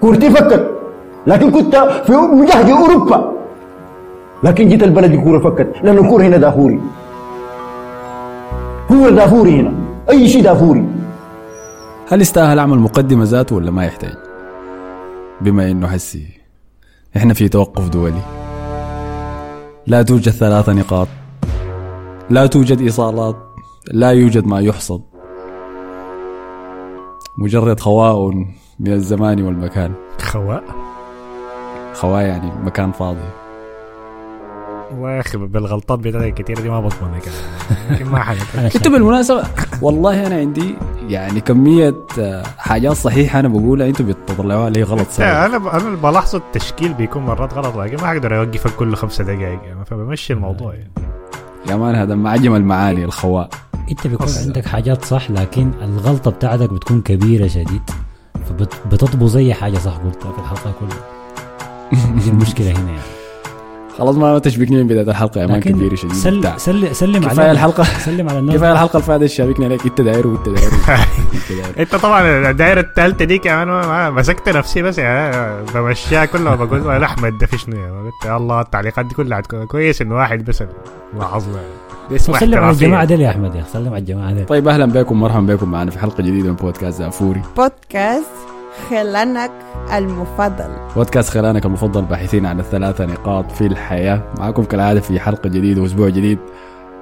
كورتي فكت. لكن كنت في مجهد أوروبا. لكن جيت البلد الكوره فكت. لأن الكوره هنا دافوري. كورة دافوري هنا. أي شيء دافوري. هل يستاهل اعمل مقدمة ذاته ولا ما يحتاج؟ بما إنه حسي إحنا في توقف دولي. لا توجد ثلاثة نقاط. لا توجد إيصالات. لا يوجد ما يحصد. مجرد خواء من الزمان والمكان. خواء خواء يعني مكان فاضي. يا أخي بالغلطات بتاعتك كثيرة دي ما بضمنها كده ما حاجة أنتوا بالمناسبة والله أنا عندي يعني كمية آه، حاجات صحيحة أنا بقولها أنتوا بتطلعوها لي غلط صحيح. أنا أنا بلاحظ التشكيل بيكون مرات غلط لكن ما أقدر أوقفك كل خمسة دقائق يعني فبمشي الموضوع يعني. يا مان هذا معجم المعاني الخواء أنت بيكون عندك حاجات صح لكن الغلطة بتاعتك بتكون كبيرة شديد. فبتطبو زي حاجة صح قلتها في الحلقة كلها. دي المشكلة هنا يعني. خلاص ما تشبكني من بداية الحلقة يا مان كبير شديد. سل سل سلم على كفايه الحلقة. سلم على الناس. كفاية الحلقة اللي شابكني عليك إنت داير وإنت داير. انت طبعا الدائره الثالثه دي كمان ما مسكت نفسي بس يعني بمشيها كلها بقول أنا أحمد ده في شنو يعني؟ الله التعليقات دي كلها كويس انه واحد بس لاحظنا سلم على الجماعة دي يا أحمد يا سلم على الجماعة دي طيب أهلا بكم مرحبا بكم معنا في حلقة جديدة من بودكاست زافوري. بودكاست خلانك المفضل. بودكاست خلانك المفضل باحثين عن الثلاثة نقاط في الحياة. معكم كالعادة في حلقة جديدة وأسبوع جديد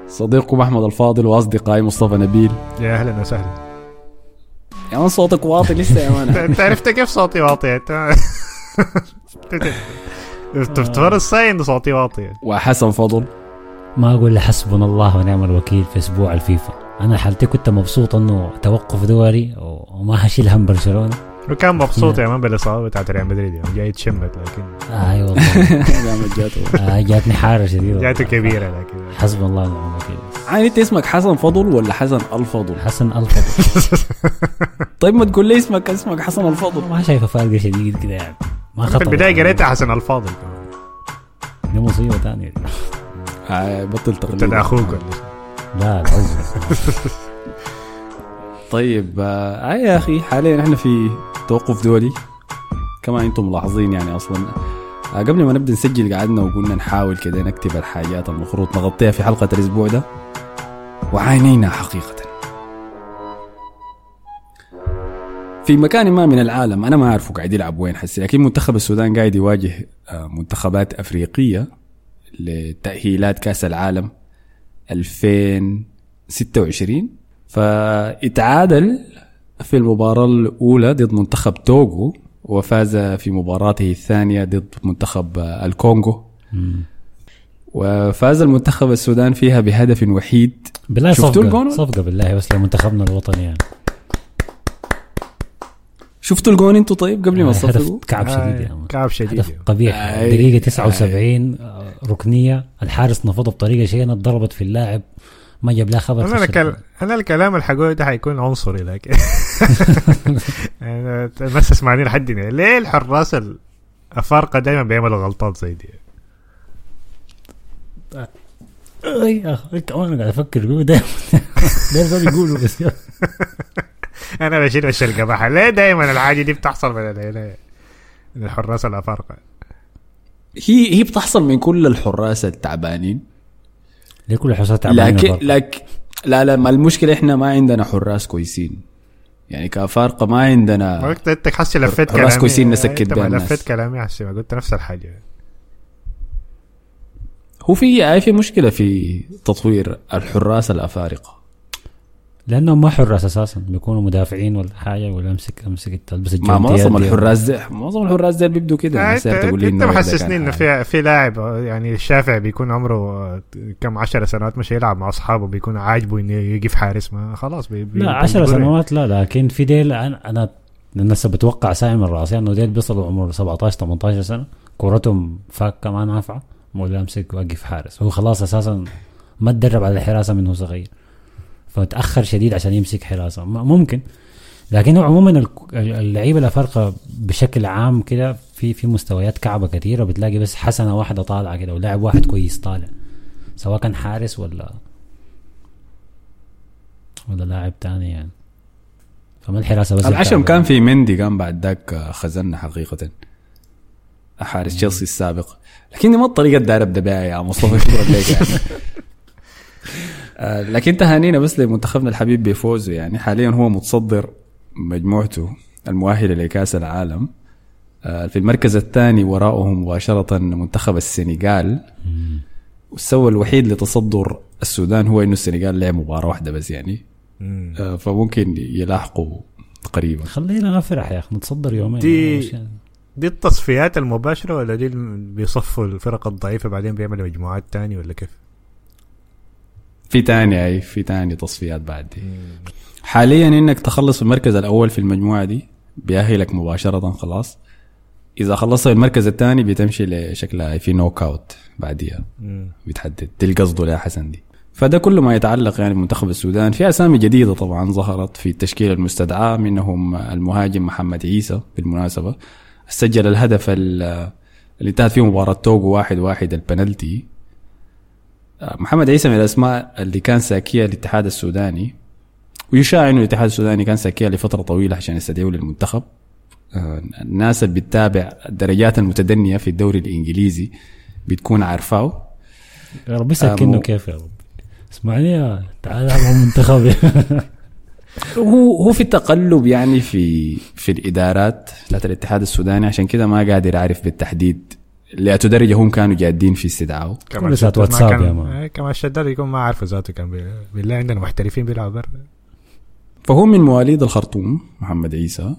صديقكم أحمد الفاضل وأصدقائي مصطفى نبيل. يا أهلا وسهلا يا مان صوتك واطي لسه يا مان. أنت عرفت كيف صوتي واطي؟ أنت تفتكر صوتي واطي وحسن فضل. ما أقول لحسبنا الله ونعم الوكيل في أسبوع الفيفا. أنا حالتي كنت مبسوط إنه توقف دوري وما هشيل هم برشلونة. وكان مبسوط يا مان بالإصابة بتاعت ريال مدريد يعني جاي يتشمت لكن آه اي والله. جاته آه جاتني حارة شديدة. جاته كبيرة لكن حسب الله ونعم الوكيل. عادي أنت اسمك حسن فضل ولا حسن الفضل؟ حسن الفضل. طيب ما تقول لي اسمك اسمك حسن الفضل. ما شايفه فرق شديد كده يعني. ما خطر في البداية قريتها حسن الفاضل دي مصيبة ثانية بطل تقليد انت أخوك. لا لا طيب آه يا أخي حاليا إحنا في توقف دولي. كما أنتم ملاحظين يعني أصلا. آه قبل ما نبدأ نسجل قعدنا وقلنا نحاول كده نكتب الحاجات المفروض نغطيها في حلقة الأسبوع ده. وعانينا حقيقة. في مكان ما من العالم أنا ما أعرفه قاعد يلعب وين حسي لكن منتخب السودان قاعد يواجه منتخبات أفريقية. لتأهيلات كأس العالم 2026 فإتعادل في المباراة الأولى ضد منتخب توغو وفاز في مباراته الثانية ضد منتخب الكونغو. وفاز المنتخب السودان فيها بهدف وحيد. بالله شفتوا الجون؟ صفقة بالله بس لمنتخبنا الوطني يعني. شفتوا الجون أنتوا طيب قبل ما تصفقوا؟ كعب شديد يعني. كعب شديد هدف قبيح. آه دقيقة 79 آه. ركنية. الحارس نفضه بطريقة شينة ضربت في اللاعب ما جاب لها خبر أنا الكل... أنا الكلام اللي حقوله ده حيكون عنصري لكن أنا بس اسمعني لحد ليه الحراس الافارقه دائما بيعملوا غلطات زي دي؟ أي أخي كمان قاعد أفكر فيه دائما دائما بيقولوا بس. أنا بشيل وش القباحه ليه دائما الحاجة دي بتحصل من الحراس الأفارقة. هي هي بتحصل من كل الحراس التعبانين. ليه كل الحراس تعبانين لكن لك لا لا ما المشكلة إحنا ما عندنا حراس كويسين. يعني كفارقه ما عندنا انت انت حسي لفيت كلامي حراس كويسين نسكت بها لفيت كلامي حسي ما قلت نفس الحاجة. هو في في مشكلة في تطوير الحراس الأفارقة. لانهم ما حراس أساسا. بيكونوا مدافعين ولا حاجة ولا امسك أمسك تلبس ما معظم الحراس دي معظم الحراس دي بيبدوا كده. آه انت, أنت محسسني إنه في في لاعب يعني الشافعي بيكون عمره كم عشر سنوات مش يلعب مع أصحابه بيكون عاجبه إنه يقف حارس. ما خلاص بي بي لا 10 سنوات لا لكن في ديل أنا أنا الناس بتوقع ساعي من راسي انه ديل بيصلوا عمر 17 18 سنة. كورتهم فاكه ما نافعة. ولا أمسك وأقف حارس. هو خلاص أساسا ما تدرب على الحراسة من هو صغير. فتأخر شديد عشان يمسك حراسة. ممكن. لكن هو عموما اللعيبة الافارقه بشكل عام كده. في في مستويات كعبة كثيره بتلاقي بس حسنة واحدة طالعة كده ولاعب واحد كويس طالع. سواء كان حارس ولا ولا لاعب تاني يعني. كمان حراسه بس العشم كان في مندي كان بعد ذاك خزنا حقيقة. حارس تشيلسي السابق. لكن دي ما الطريقة اللي داير ابدا بها يا مصطفى شكرا لك يعني. لكن تهانينا بس لمنتخبنا الحبيب بفوزه يعني حاليا هو متصدر مجموعته المؤهلة لكأس العالم. آه، في المركز الثاني وراءه مباشرة منتخب السنغال. والسوى الوحيد لتصدر السودان هو إنه السنغال لعب مباراة واحدة بس يعني. آه، فممكن يلاحقوا قريبا خلينا نفرح يا أخي نتصدر يومين. دي- مش- دي التصفيات المباشرة ولا دي بيصفوا الفرق الضعيفة بعدين بيعملوا مجموعات تاني ولا كيف؟ في تاني أي في تاني تصفيات بعد. دي حاليا إنك تخلص في المركز الأول في المجموعة دي بيأهلك مباشرة خلاص. إذا خلصت المركز الثاني بتمشي لشكلها في knockout بعديها. بتحدد دي القصد يا حسن دي. فده كله ما يتعلق يعني بمنتخب السودان. في أسامي جديدة طبعا ظهرت في التشكيلة المستدعاة. منهم المهاجم محمد عيسى بالمناسبة. سجل الهدف ال- اللي انتهت فيه مباراة توغو واحد واحد البنالتي. محمد عيسى من الأسماء اللي كان ساكية الاتحاد السوداني ويشاع إنه الاتحاد السوداني كان ساكية لفترة طويلة عشان يستدعوه للمنتخب. آه، الناس اللي بتتابع الدرجات المتدنية في الدوري الإنجليزي بتكون عارفاه. يا رب آه، يسكنه مو- كيف يا رب. اسمعني يا تعال العب مع منتخبي هو هو في تقلب يعني في في الإدارات بتاعت الاتحاد السوداني عشان كده ما قادر اعرف بالتحديد لأتو درجه هم كانوا جادين في استدعائه كمان شداد ما واتساب كان- يا مان. إيه، كمان الشداد يكون ما عارفه ذاته كان بي- بالله عندنا محترفين بيلعبوا برا فهو من مواليد الخرطوم محمد عيسى.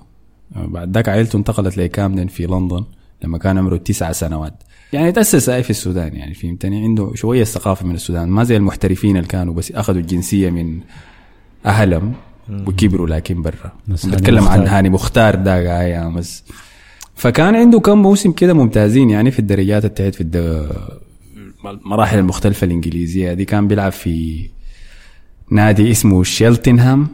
آه، بعد ذاك عائلته انتقلت لكامدن في لندن لما كان عمره تسع سنوات. يعني تأسس في السودان يعني فهمتني؟ عنده شوية ثقافة من السودان. ما زي المحترفين اللي كانوا بس أخذوا الجنسية من أهلهم وكبروا لكن برا. نتكلم عن. هاني مختار ده بس. فكان عنده كم موسم كده ممتازين يعني في الدرجات التحت في. المراحل المختلفة الإنجليزية. دي كان بيلعب في نادي اسمه شيلتنهام.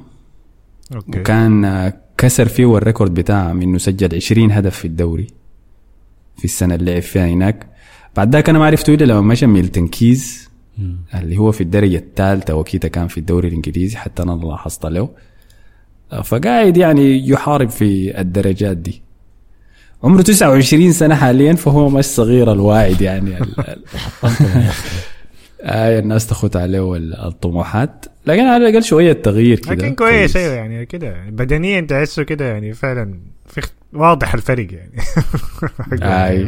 okay. وكان كسر فيه ال record بتاعه إنه سجل 20 هدف في الدوري في السنة اللي لعب فيها هناك. بعد ذاك أنا ما عرفته إلا لما مشى ميلتون كيز اللي هو في الدرجة الثالثة. وكيتا كان في الدوري الإنجليزي حتى أنا لاحظت له. فقاعد يعني يحارب في الدرجات دي. عمره 29 سنة حاليا فهو مش صغير الواعد يعني آه الناس تخط عليه ال- الطموحات لكن على الأقل شوية تغيير كده لكن كويس أيوه يعني كده بدنيا تحسه كده يعني فعلا في واضح الفرق يعني.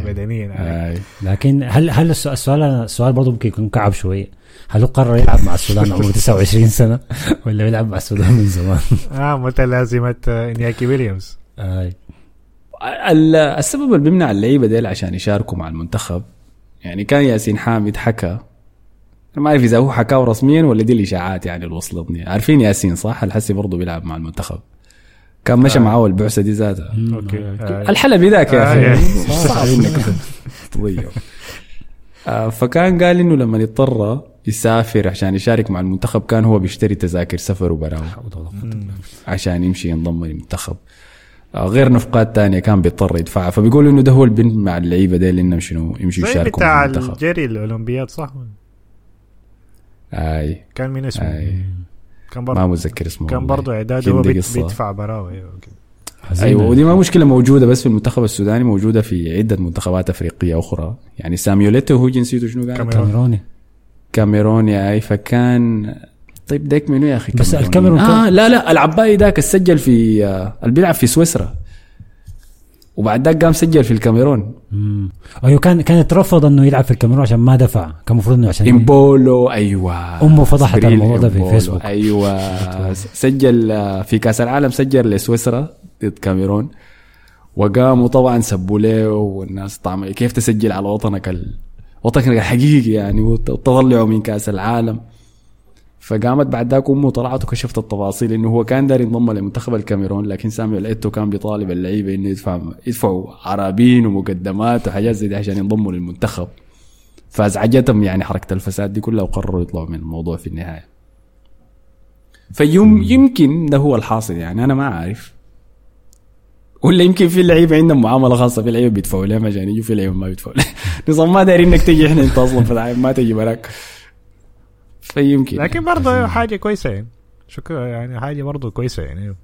بدنيا يعني. آه. لكن هل هل السؤال السؤال السؤال برضه ممكن يكون كعب شوية هل هو قرر يلعب مع السودان عمره 29 سنة ولا بيلعب مع السودان من زمان؟ آه متلازمة إنياكي ويليامز آي. ال- السبب اللي بيمنع اللعيبة ديل عشان يشاركوا مع المنتخب يعني كان ياسين حامد حكى ما أعرف إذا هو حكاه رسميا ولا دي الإشاعات يعني اللي وصلتني. عارفين ياسين صح؟ الحسي برضه بيلعب مع المنتخب. كان مشى معاه البعثة دي ذاتها. okay آه. الحلبي ذاك يا آه، أخي يا. صعب انك تضيعه آه، فكان قال إنه لما يضطر يسافر عشان يشارك مع المنتخب كان هو بيشتري تذاكر سفر وبراوي عشان يمشي ينضم للمنتخب. آه، غير نفقات تانية كان بيضطر يدفعها. فبيقولوا إنه ده هو البنت مع اللعيبة ديل إنهم شنو يمشوا زي يشاركوا بتاع الجري الأولمبياد صح؟ أي. كان مين اسمه؟ أي. كان ما برضه متذكر اسمه. كان. برضه اعداد كده هو. بيدفع براوي. أيوه ودي ما مشكلة موجودة بس في المنتخب السوداني موجودة في عدة منتخبات أفريقية أخرى. يعني ساميوليتو هو جنسيته شنو؟ كاميرون. كاميروني. كاميروني أي. فكان طيب ديك منو يا أخي بس؟ الكاميرون آه لا لا العباي ذاك سجل في آه اللي بيلعب في سويسرا وبعد ذاك قام سجل في الكاميرون مم. أيوه كان كان اترفض إنه يلعب في الكاميرون عشان ما دفع كان المفروض إنه عشان إمبولو أيوه أمه فضحت الموضوع ده في. فيسبوك. أيوه سجل آه، في كأس العالم سجل لسويسرا ضد كاميرون وقاموا طبعا سبوا له والناس طعم كيف تسجل على وطنك ال... وطنك الحقيقي يعني وت- وتطلعوا من كأس العالم فقامت بعد ذاك أمه طلعت وكشفت التفاصيل إنه هو كان داير ينضم لمنتخب الكاميرون لكن ساميويل ايتو كان بيطالب اللعيبة إنه يدفع يدفعوا عرابين ومقدمات وحاجات زي دي عشان ينضموا للمنتخب. فازعجتهم يعني حركة الفساد دي كلها وقرروا يطلعوا من الموضوع في النهاية. فيم يمكن ده هو الحاصل يعني أنا ما عارف ولا يمكن في لعيبة عندهم معاملة خاصة في لعيبة بيدفعوا لهم عشان يجوا في لعيبة ما بيدفعوا. نظام ما دايرين انك تجي إحنا أنت أصلا ما تجي براك. فيمكن لكن برضه حاجة كويسة يعني. شكرا. يعني حاجة برضه كويسة يعني.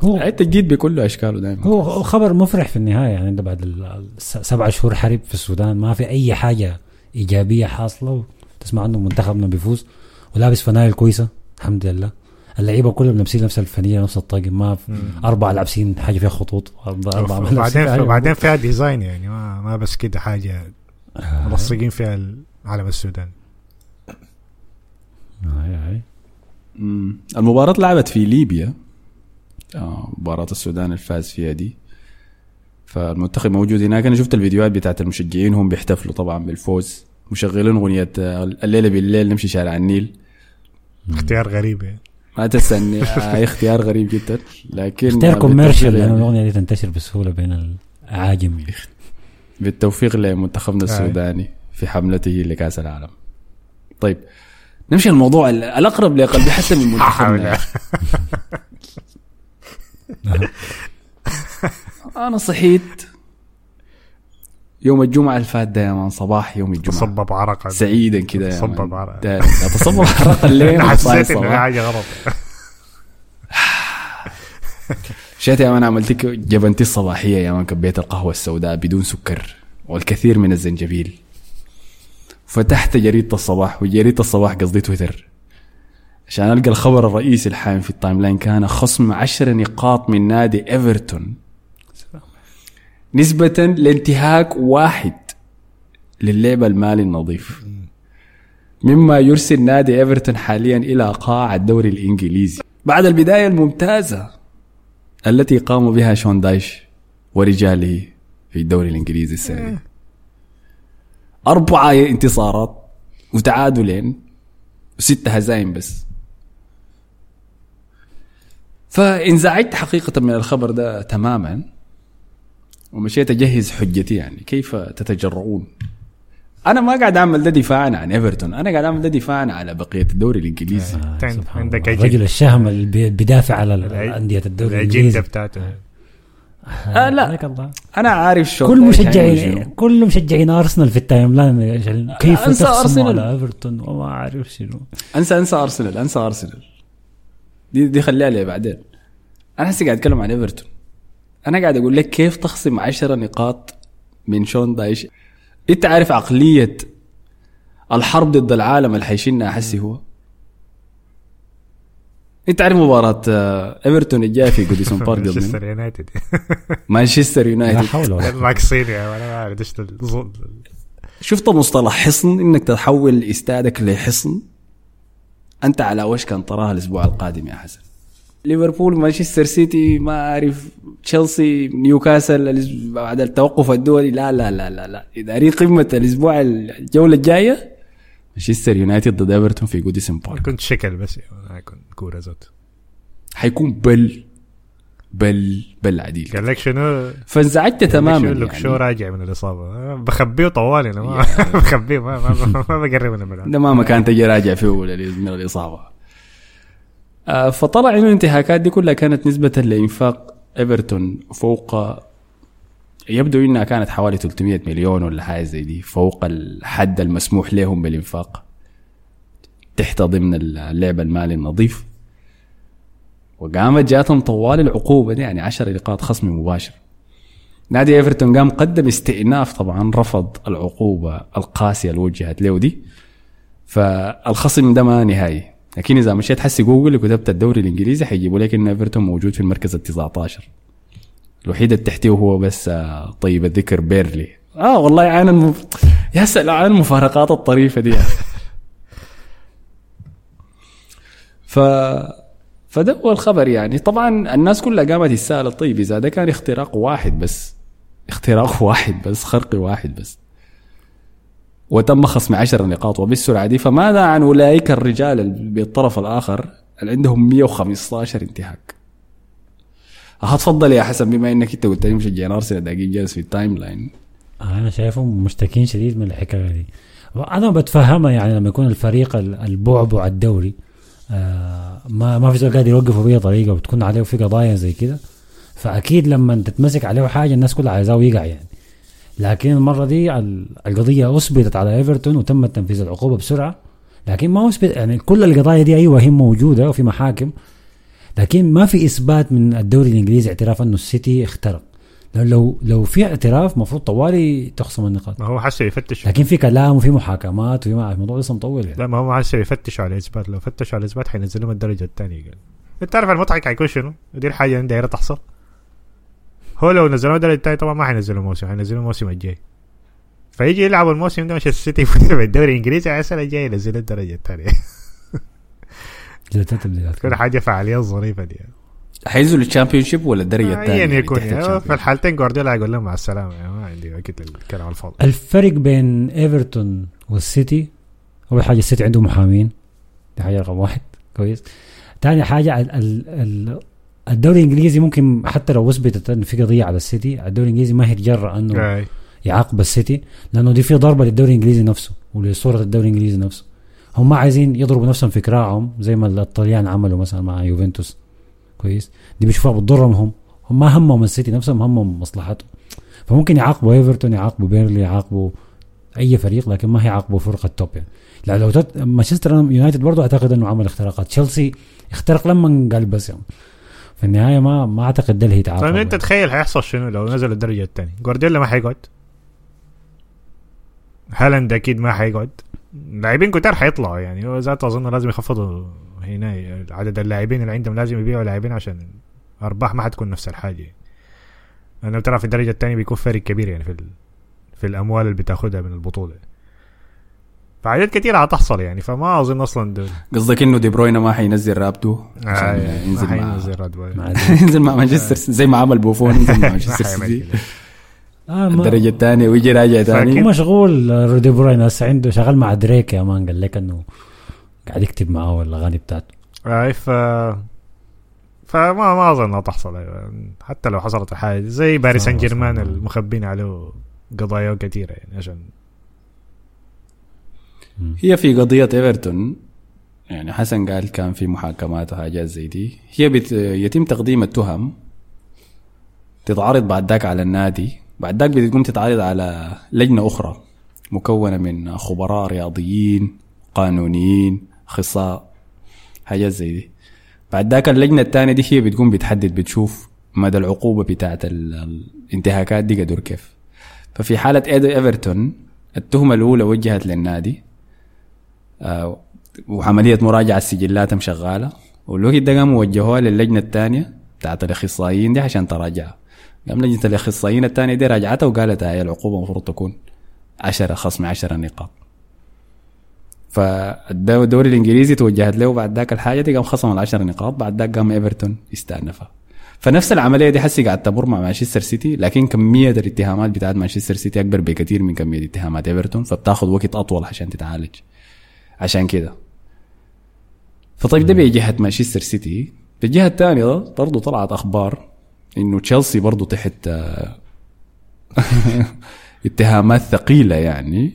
هو التجديد بكل أشكاله دائما. هو هو خبر مفرح في النهاية يعني انت بعد سبع شهور حرب في السودان ما في أي حاجة إيجابية حاصلة وتسمع إنه منتخبنا بيفوز ولابس فنايل كويسة الحمد لله. اللعيبة كلهم لابسين نفس الفنيلة نفس الطاقم ما في أربعة لابسين حاجة فيها خطوط أربعة ما لابسين وبعدين حاجة وبعدين فيها design يعني ما ما بس كده حاجة آه. ملصقين فيها علم السودان. هاي هاي. المباراة لعبت في ليبيا. آه، مباراة السودان الفاز فيها دي. فالمنتخب موجود هناك. أنا شفت الفيديوهات بتاعت المشجعين هم بيحتفلوا طبعا بالفوز. مشغلين أغنية آه، الليلة بالليل نمشي شارع النيل. اختيار غريب. يعني ما تستني. آه، اختيار غريب جدا. لكن اختيار آه، commercial بالتوفيق لأنه الأغنية دي تنتشر بسهولة بين الاعاجم بالتوفيق لمنتخبنا. السوداني في حملته لكأس العالم. طيب نمشي الموضوع ال- الأقرب لقلبي حتى من منتخبنا أنا صحيت. يوم الجمعة اللي فات ده يا مان صباح يوم الجمعة. تصبب عرق سعيدا كده يا تصبب مان. عرق. ده- ده تصبب عرق الليل. حسيت إنه. حاجة غلط. شات يا مان عملت جبنتي الصباحية يا مان كبيت القهوة السوداء بدون سكر والكثير من الزنجبيل. فتحت جريدة الصباح وجريدة الصباح قصدي تويتر. عشان ألقى الخبر الرئيسي الحايم في ال timeline كان خصم عشر نقاط من نادي إيفرتون. نسبة لانتهاك واحد للعب المالي النظيف. مما يرسل نادي إيفرتون حاليا إلى قاع الدوري الإنجليزي. بعد البداية الممتازة التي قام بها شون دايش ورجاله في الدوري الإنجليزي السنة أربعة انتصارات وتعادلين وستة هزايم بس. فانزعجت حقيقة من الخبر ده تماما ومشيت أجهز حجتي يعني كيف تتجرؤون؟ أنا ما قاعد أعمل ده دفاعا عن إيفرتون أنا قاعد أعمل ده دفاعا على بقية الدوري الإنجليزي. أنت سبحان عندك. الرجل الشهم اللي بي- بيدافع على انديه الدوري الإنجليزي. بتاعته. آه لا. الله. أنا عارف شون كل مشجعين. كل مشجعين أرسنال في ال time. line كيف أنسى تخصموا أرسنال. على ايفرتون وما أعرف شنو. انسى أنسى أرسنال أنسى أرسنال. دي دي خليها لي بعدين. أنا هسه قاعد أتكلم عن إيفرتون. أنا قاعد أقول لك كيف تخصم عشرة نقاط من شون دايش؟ أنت عارف عقلية الحرب ضد العالم اللي حيشيلنا حسي هو؟ انت عارف مباراة آه، إيفرتون الجاية في جوديسون بارك مانشستر؟ يونايتد. مانشستر لا يونايتد حول ولا قوة. ناقصين يا ولا ما أعرف شفت مصطلح حصن؟ إنك تحول استادك لحصن. أنت على وشك ان تراها الأسبوع القادم يا حسن؟ ليفربول مانشستر سيتي ما أعرف تشيلسي نيوكاسل بعد التوقف الدولي. لا لا لا لا لا. اداري قمة الأسبوع الجولة الجاية مانشستر يونايتد ضد ايفرتون في جوديسون بارك كنت شكل بس ما يكون كوره زوت حيكون بل بل بل عديل. قال لك شنو؟ فانزعجت تماما لك شو يعني. راجع من الإصابة. بخبيه طوالي أنا ما بخبيه ما ما, ما بقرب من الملعب ده ما مكان تجي راجع فيه من الإصابة. آه، فطلع إنه الانتهاكات دي كلها كانت نسبة لإنفاق ايفرتون فوق يبدو إنها كانت حوالي 300 مليون ولا حاجة زي دي فوق الحد المسموح لهم بالإنفاق. تحت ضمن اللعب المالي النظيف. وقامت جاتهم طوالي العقوبة دي يعني 10 نقاط خصم مباشر. نادي إيفرتون قام قدم استئناف طبعا رفض العقوبة القاسية اللي وجهت له دي. فالخصم ده ما نهائي. لكن إذا مشيت حسي جوجل وكتبت الدوري الإنجليزي حيجيبوا لك إن إيفرتون موجود في المركز ال 19 الوحيد اللي تحتيه هو بس آه، طيب الذكر بيرنلي. آه والله عن المف... يا سلام عن المفارقات الطريفة دي. ف فده هو الخبر يعني. طبعا الناس كلها قامت تسأل طيب إذا ده كان اختراق واحد بس اختراق واحد بس خرق واحد بس وتم خصم عشر نقاط وبالسرعة دي فماذا عن أولئك الرجال بالطرف الآخر اللي عندهم 115 انتهاك؟ هتفضل يا حسن بما إنك أنت قلت لي مشجعين ارسنال داقين جرس في ال timeline أنا شايفهم مشتكين شديد من الحكاية دي. أنا بتفهمها يعني لما يكون الفريق ال- البعبع الدوري آه ما ما في زول قادر يوقفه باي طريقة وتكون عليه في قضايا زي كده. فأكيد لما تتمسك عليه حاجة الناس كلها عايزاه يقع يعني. لكن المرة دي ال- القضية أثبتت على إيفرتون وتم تنفيذ العقوبة بسرعة. لكن ما أثبت يعني كل القضايا دي أيوه هي موجودة وفي محاكم. لكن ما في إثبات من الدوري الإنجليزي اعتراف أنه السيتي اخترق. لو لو, في اعتراف المفروض طوالي تخصم النقاط. ما هو حسه يفتش. لكن في كلام وفي محاكمات وفي ما الموضوع لسه مطول يعني. لا ما هو حسه يفتشوا على إثبات. لو فتشوا على إثبات حينزلهم الدرجة الثانية قال. أنت عارف المضحك حيكون شنو؟ ودي الحاجة اللي دايره تحصل. هو لو نزلوه الدرجة الثانية طبعا ما حينزلوا موسم حينزلوا الموسم الجاي. فيجي يلعبوا الموسم ده مش السيتي يفوز بالدوري الإنجليزي على السنة الجايه ينزلوا الدرجة الثانية. زي تبديلات تكون حاجة فعالية ظريفه دي. حينزلوا ال Championship ولا الدرجه الثانية ايا يعني يكون تحت يعني؟ في الحالتين جوارديولا يقول لهم مع السلامة يعني ما عندي وقت للكلام الفاضي. الفرق بين إيفرتون والسيتي أول حاجة السيتي عنده محامين دي حاجة رقم واحد كويس. ثاني حاجة ال ال ال الدوري الإنجليزي ممكن حتى لو أثبتت انه في قضية على السيتي الدوري الإنجليزي ما هيتجرأ إنه. يعاقب السيتي لأنه دي في ضربة للدوري الإنجليزي نفسه ولصورة الدوري الإنجليزي نفسه. هم ما عايزين يضربوا نفسهم في كراعهم زي ما الطليان عملوا مثلا مع يوفنتوس. كويس؟ دي بيشوفوها بتضرهم هم. هم ما همهم السيتي نفسهم همهم مصلحتهم. فممكن يعاقبوا إيفرتون يعاقبوا بيرنلي يعاقبوا أي فريق لكن ما هيعاقبوا فرقة top يعني. لا لو تت... مانشستر يونايتد برضه أعتقد إنه عمل اختراقات. تشيلسي اخترق لما قال بس يعني. في النهاية ما ما أعتقد ده اللي هيتعاقب طيب أنت يعني. تخيل حيحصل شنو لو نزل الدرجة الثانية جوارديولا ما حيقعد؟ هالاند أكيد ما حيقعد. لاعبين كتار حيطلعوا يعني. هو ذاته أظن لازم يخفضوا هنا عدد اللاعبين اللي عندهم لازم يبيعوا لاعبين عشان أرباح ما حتكون نفس الحاجة. لأنه ترى في الدرجة الثانية بيكون فرق كبير يعني في ال... في الأموال اللي بتاخدها من البطولة. فحاجات كتيرة حتحصل يعني فما أظن أصلا دول. قصدك إنه دي بروينا ما حينزل رابتو آه ينزل ما حينزل. مع ينزل مع مانشستر زي ما عمل بوفون ينزل مع ما مانشستر سيتي. آه الدرجة الثانية ويجي راجع ثاني مشغول رودي بروين هسه عنده شغال مع دريك يا مان قال لك إنه قاعد يكتب معاه الاغاني بتاعته أي ف فما ما أظن انها تحصل. حتى لو حصلت الحاجة دي. زي باريس سان جيرمان. المخبين عليه قضايا كثيرة يعني عشان هي في قضية إيفرتون يعني حسن قال كان في محاكمات وحاجات زي دي هي بت... يتم تقديم التهم تتعرض بعد ذاك على النادي بعد ذاك بتقوم تتعرض على لجنة أخرى مكونة من خبراء رياضيين قانونيين أخصائي حاجات زي دي. بعد ذاك اللجنة الثانية دي هي بتقوم بتحدد بتشوف مدى العقوبة بتاعت ال- الانتهاكات دي قدر كيف. ففي حالة ايدو إيفرتون التهمة الأولى وجهت للنادي آه، وعملية مراجعة سجلاتهم شغاله والوقت ده قاموا وجهوها للجنة الثانية بتاعت الأخصائيين دي عشان تراجعها قام لجنة الأخصائيين الثانية دي راجعتها وقالت هاي العقوبة المفروض تكون 10 خصم 10 نقاط. فالدوري الإنجليزي توجهت له بعد ذاك الحاجة دي قام خصم العشر نقاط بعد ذاك قام إيفرتون استأنفها فنفس العملية دي حسي قاعد تمر مع مانشستر سيتي لكن كمية الاتهامات بتاعت مانشستر سيتي أكبر بكثير من كمية اتهامات إيفرتون فبتاخذ وقت أطول عشان تتعالج. عشان كده. فطيب ده بجهه مانشستر سيتي. بالجهه الثانية برضه طلعت أخبار إنه تشيلسي برضه تحت آه، اتهامات ثقيلة يعني.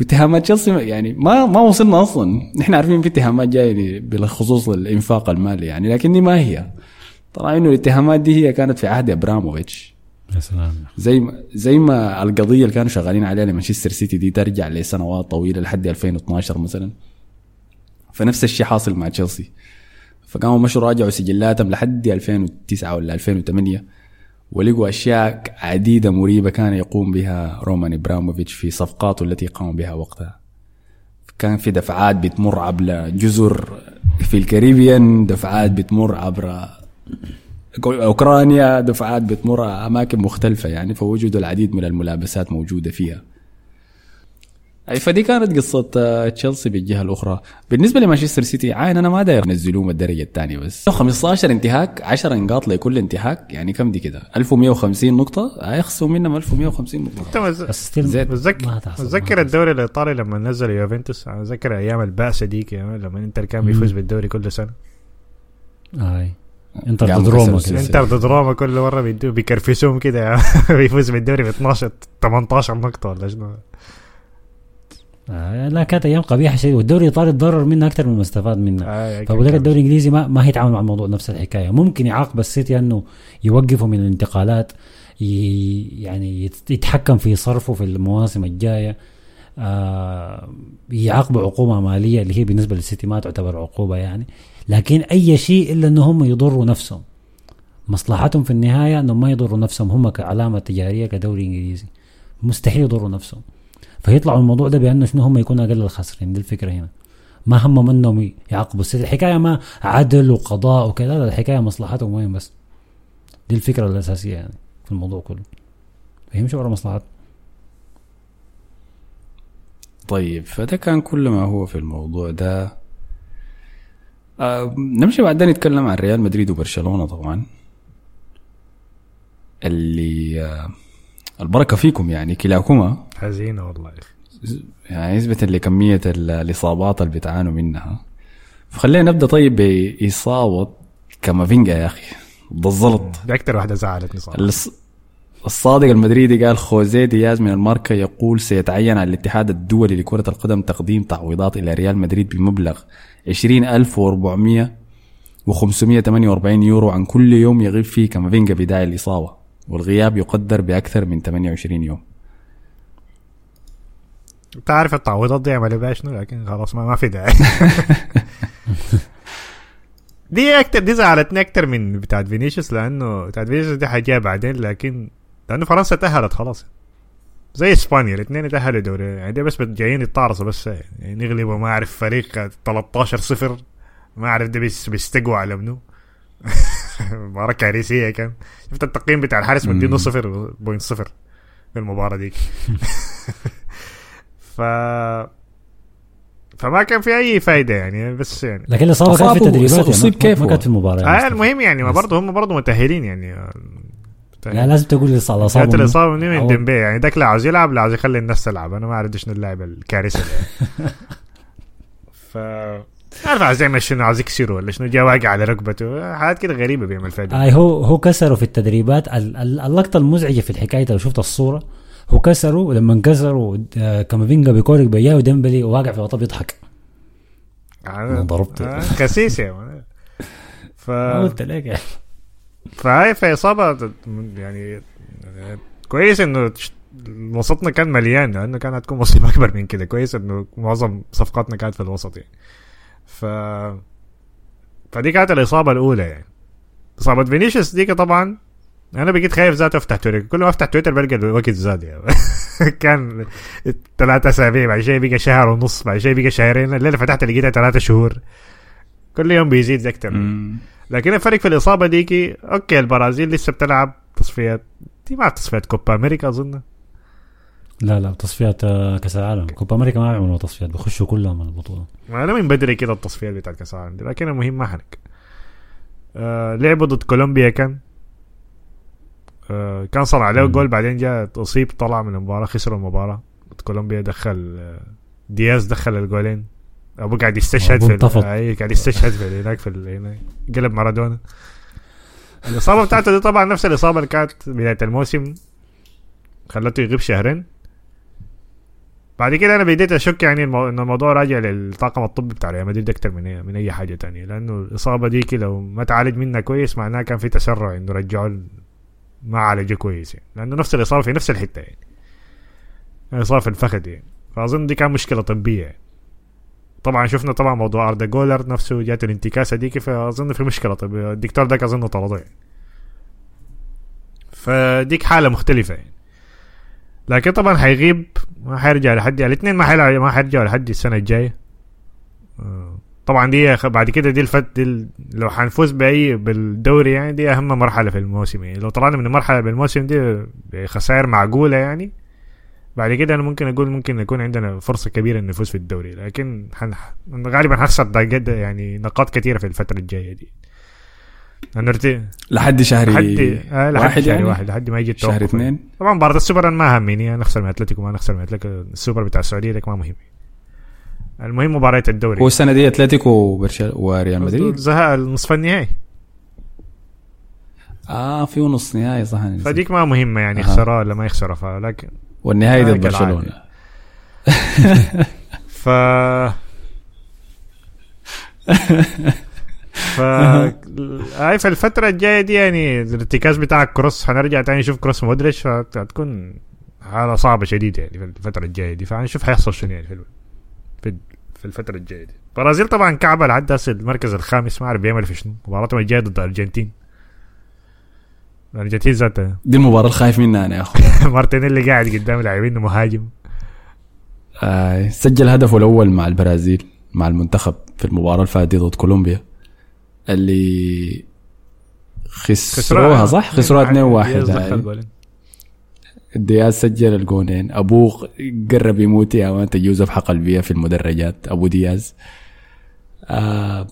واتهامات تشيلسي يعني ما ما وصلنا أصلا. نحن عارفين في اتهامات جاية بخصوص الإنفاق المالي يعني لكن دي ما هي. طلع إنه الاتهامات دي هي كانت في عهد إبراموفيتش. يا سلام. زي ما زي ما القضية اللي كانوا شغالين عليها لمانشستر سيتي دي ترجع لسنوات طويلة لحد 2012 مثلا. فنفس الشيء حاصل مع تشيلسي فقاموا مشوا راجعوا سجلاتهم لحد 2009 ولا 2008 ولقوا أشياء عديدة مريبة كان يقوم بها رومان ابراموفيتش في صفقاته التي قام بها وقتها. كان في دفعات بتمر عبر جزر في الكاريبيان دفعات بتمر عبر أوكرانيا دفعات بتمر أماكن مختلفة يعني فوجدوا العديد من الملابسات موجودة فيها. أي فدي كانت قصة آه، تشيلسي بالجهة الأخرى. بالنسبة لمانشستر سيتي عاين أنا ما داير ينزلوهم الدرجه الثانية بس. 15 انتهاك 10 نقاط لكل انتهاك يعني كم دي كده؟ 1150 نقطة؟ هيخصموا منهم 1150 نقطة. أنت. متذكر. الدوري الإيطالي لما نزل يوفنتوس؟ أنا اتذكر أيام البأسة ديك لما إنتر كان بيفوز بالدوري كل سنة. هاي إنتر ضد روما. إنتر ضد روما كل مرة بيكرفسوهم كده بيفوز بالدوري ب 12 18 نقطة ولا شنو. آه لا كانت أيام قبيحة شيء والدوري الايطالي تضرر منها أكثر مما استفاد منها آه، فبقول لك الدوري الإنجليزي ما ما هيتعامل مع الموضوع نفس الحكاية. ممكن يعاقب السيتي أنه يوقفه من الانتقالات يعني يت- يتحكم في صرفه في المواسم الجاية. آه يعاقبوا عقوبة مالية اللي هي بالنسبة للسيتي ما تعتبر عقوبة يعني. لكن أي شيء إلا إنه هم يضروا نفسهم. مصلحتهم في النهاية إنهم ما يضروا نفسهم هم كعلامة تجارية كدوري إنجليزي. مستحيل يضروا نفسهم. فيطلعوا الموضوع ده بانه شنو هم يكونوا أقل الخاسرين دي الفكرة هنا. ما همهم انهم يعاقبوا السيتي الحكاية ما عدل وقضاء وكذا لا الحكاية مصلحتهم وين بس؟ دي الفكرة الأساسية يعني في الموضوع كله. فيمشوا ورا مصلحتهم؟ طيب فده كان كل ما هو في الموضوع ده. آه نمشي بعدين نتكلم عن ريال مدريد وبرشلونة طبعا. اللي آه البركة فيكم يعني كلاكما. حزينه والله يعني نسبة لكمية ال- الإصابات اللي بتعانوا منها. فخلينا نبدأ طيب بإصابة كامافينجا يا أخي. ضد الزلط. دي أكتر واحدة زعلتني صراحة. الص- الصادق المدريدي قال خوزيه دياز من الماركا يقول سيتعين على الاتحاد الدولي لكرة القدم تقديم تعويضات إلى ريال مدريد بمبلغ 20400 و548 يورو عن كل يوم يغيب فيه كامافينجا بداية الإصابة. والغياب يقدر بأكثر من 28 يوم. أنت عارف التعويضات دي عملوا بيها شنو لكن خلاص ما, ما في داعي. دي أكتر دي زعلتني أكتر من بتاعت فينيسيوس لأنه بتاعت فينيسيوس دي حاجيه بعدين لكن لأنه فرنسا تأهلت خلاص. زي إسبانيا الاثنين تأهلوا دوري. يعني دي بس جايين يتعرصوا بس يعني بغلبوا. ما أعرف فريق 13 صفر. ما أعرف ده بيس- بيستقوا على منو. مباراة كارثية كان شفت التقييم بتاع الحارس مدينه صفر point صفر في المباراة ديك ف فما كان في أي فايدة يعني بس يعني لكن الإصابة كانت في التدريبات يعني أصيب ما- كيف ما؟ كانت في المباراة آه المهم يعني ما. برضه هم برضه متأهلين يعني لا لازم تقول الإصابة جات الإصابة من من. ديمبيلي يعني داك لا عاوز يلعب لا عاوز يخلي الناس تلعب أنا ما اعرف شنو اللاعب الكارثه. ف عارف عاوز يعمل شنو عاوز يكسره ولا شنو جا واقع على ركبته حاجات كده غريبة بيعمل فيها دي. آه هو هو كسره في التدريبات ال- ال- اللقطة المزعجة في الحكاية لو شفت الصورة هو كسره ولما انكسروا آه، كامافينجا بيكورك بياه وديمبلي وواقع في الوطن يضحك أنا ضربته. آه، خسيس يا. ف ما قلت لك. فهاي في إصابة يعني كويس إنه وسطنا كان مليان لأنه كانت هتكون مصيبه أكبر من كده كويس إنه معظم صفقاتنا كانت في الوسط يعني ف فدي كانت الإصابة الأولى يعني. إصابة فينيسيوس ديك طبعا أنا بقيت خايف ذاته أفتح تويتر. كل ما أفتح تويتر بلقى الوقت زاد يعني. كان ثلاثة أسابيع بعد شيء بقى شهر ونص بعد شيء بقى شهرين الليلة فتحت لقيتها ثلاثة شهور. كل يوم بيزيد أكثر. لكن الفرق في الإصابة ديكي okay البرازيل لسه بتلعب تصفيات دي ما تصفيات كوبا أمريكا أظن. لا لا تصفيات آه، كأس العالم. كوبا أمريكا ما بيعملوا تصفيات بيخشوا كلهم من البطولة. ما أنا من بدري كده التصفيات بتاعت كأس العالم لكن المهم ما حنك. آه لعبوا ضد كولومبيا كان. آه كان له مم. جول بعدين جاء أصيب طلع من المباراة خسروا المباراة. ضد كولومبيا دخل آه دياز دخل الجولين. ابو قاعد يستشهد في. أي قاعد يستشهد في هناك في هناك. قلب مارادونا. الإصابة بتاعته دي طبعا نفس الإصابة اللي كانت بداية الموسم. خلته يغيب شهرين. بعد كده أنا بديت أشك يعني المو... إن الموضوع راجع للطاقم الطبي بتاع ريال مدريد أكتر من. من أي حاجة تانية لأنه الإصابة ديك لو ما تعالج منها كويس معناها كان في تسرع إنه رجعوا ما عالجه كويس يعني لأنه نفس الإصابة في نفس الحتة يعني الإصابة في الفخذ يعني فأظن دي كان مشكلة طبية يعني. طبعا شفنا طبعا موضوع أردا جولر نفسه جات الانتكاسة ديك فأظن في مشكلة طبية الدكتور ده أظن طرده يعني. فديك حالة مختلفة يعني لكن طبعا حيغيب ما حيرجع لحد الاثنين ما حيلعب ما حيرجعوا لحد السنة الجاية. آه، طبعا دي بعد كده دي الفت دي لو حنفوز باي بالدوري يعني دي أهم مرحلة في الموسم. يعني لو طلعنا من المرحله بالموسم دي بخسائر معقولة يعني. بعد كده أنا ممكن أقول ممكن يكون عندنا فرصة كبيرة إن نفوز في الدوري. لكن. غالبا درجات يعني نقاط كثيرة في الفترة الجاية دي. نرتي. لحد شهر لحد آه لحد واحد شهر يعني؟ واحد لحد ما يجي التوقف. شهر اثنين؟ طبعا مباراة السوبر أنا ما همني نخسر من أتلتيكو ما نخسر من أتلتيكو. السوبر بتاع السعودية ده ما مهم. المهم مباراة الدوري. هو السنة دي أتلتيكو وريال مدريد؟ زهق النصف النهائي. آه في نص نهائي صح. فديك ما مهمة يعني. يخسرها ولا ما يخسرها فلكن والنهائي آه، ضد كالعادة. برشلونه ف ف هاي في الفترة الجاية دي يعني الارتكاز بتاع الكروس حنرجع تاني نشوف كروس مودريتش فهتكون حالة صعبة شديدة يعني في الفترة الجاية دي فهنشوف حيحصل شنو يعني في في الفترة الجاية دي. البرازيل طبعا كعبة لحد هسه المركز الخامس ما أعرف بيعمل في شنو مباراتهم الجايه ضد الارجنتين الارجنتين ذاتها. دي المباراة الخايف منها أنا يا اخو مارتينيلي قاعد قدام لاعبين مهاجم. آه سجل هدفه الأول مع البرازيل مع المنتخب في المباراة اللي فاتت دي ضد كولومبيا. اللي خسروها صح؟ خسروها 2 1 دياز سجل الجونين. أبوه قرب يموت يا man جاتو ذبحة قلبية في المدرجات. أبو دياز. آه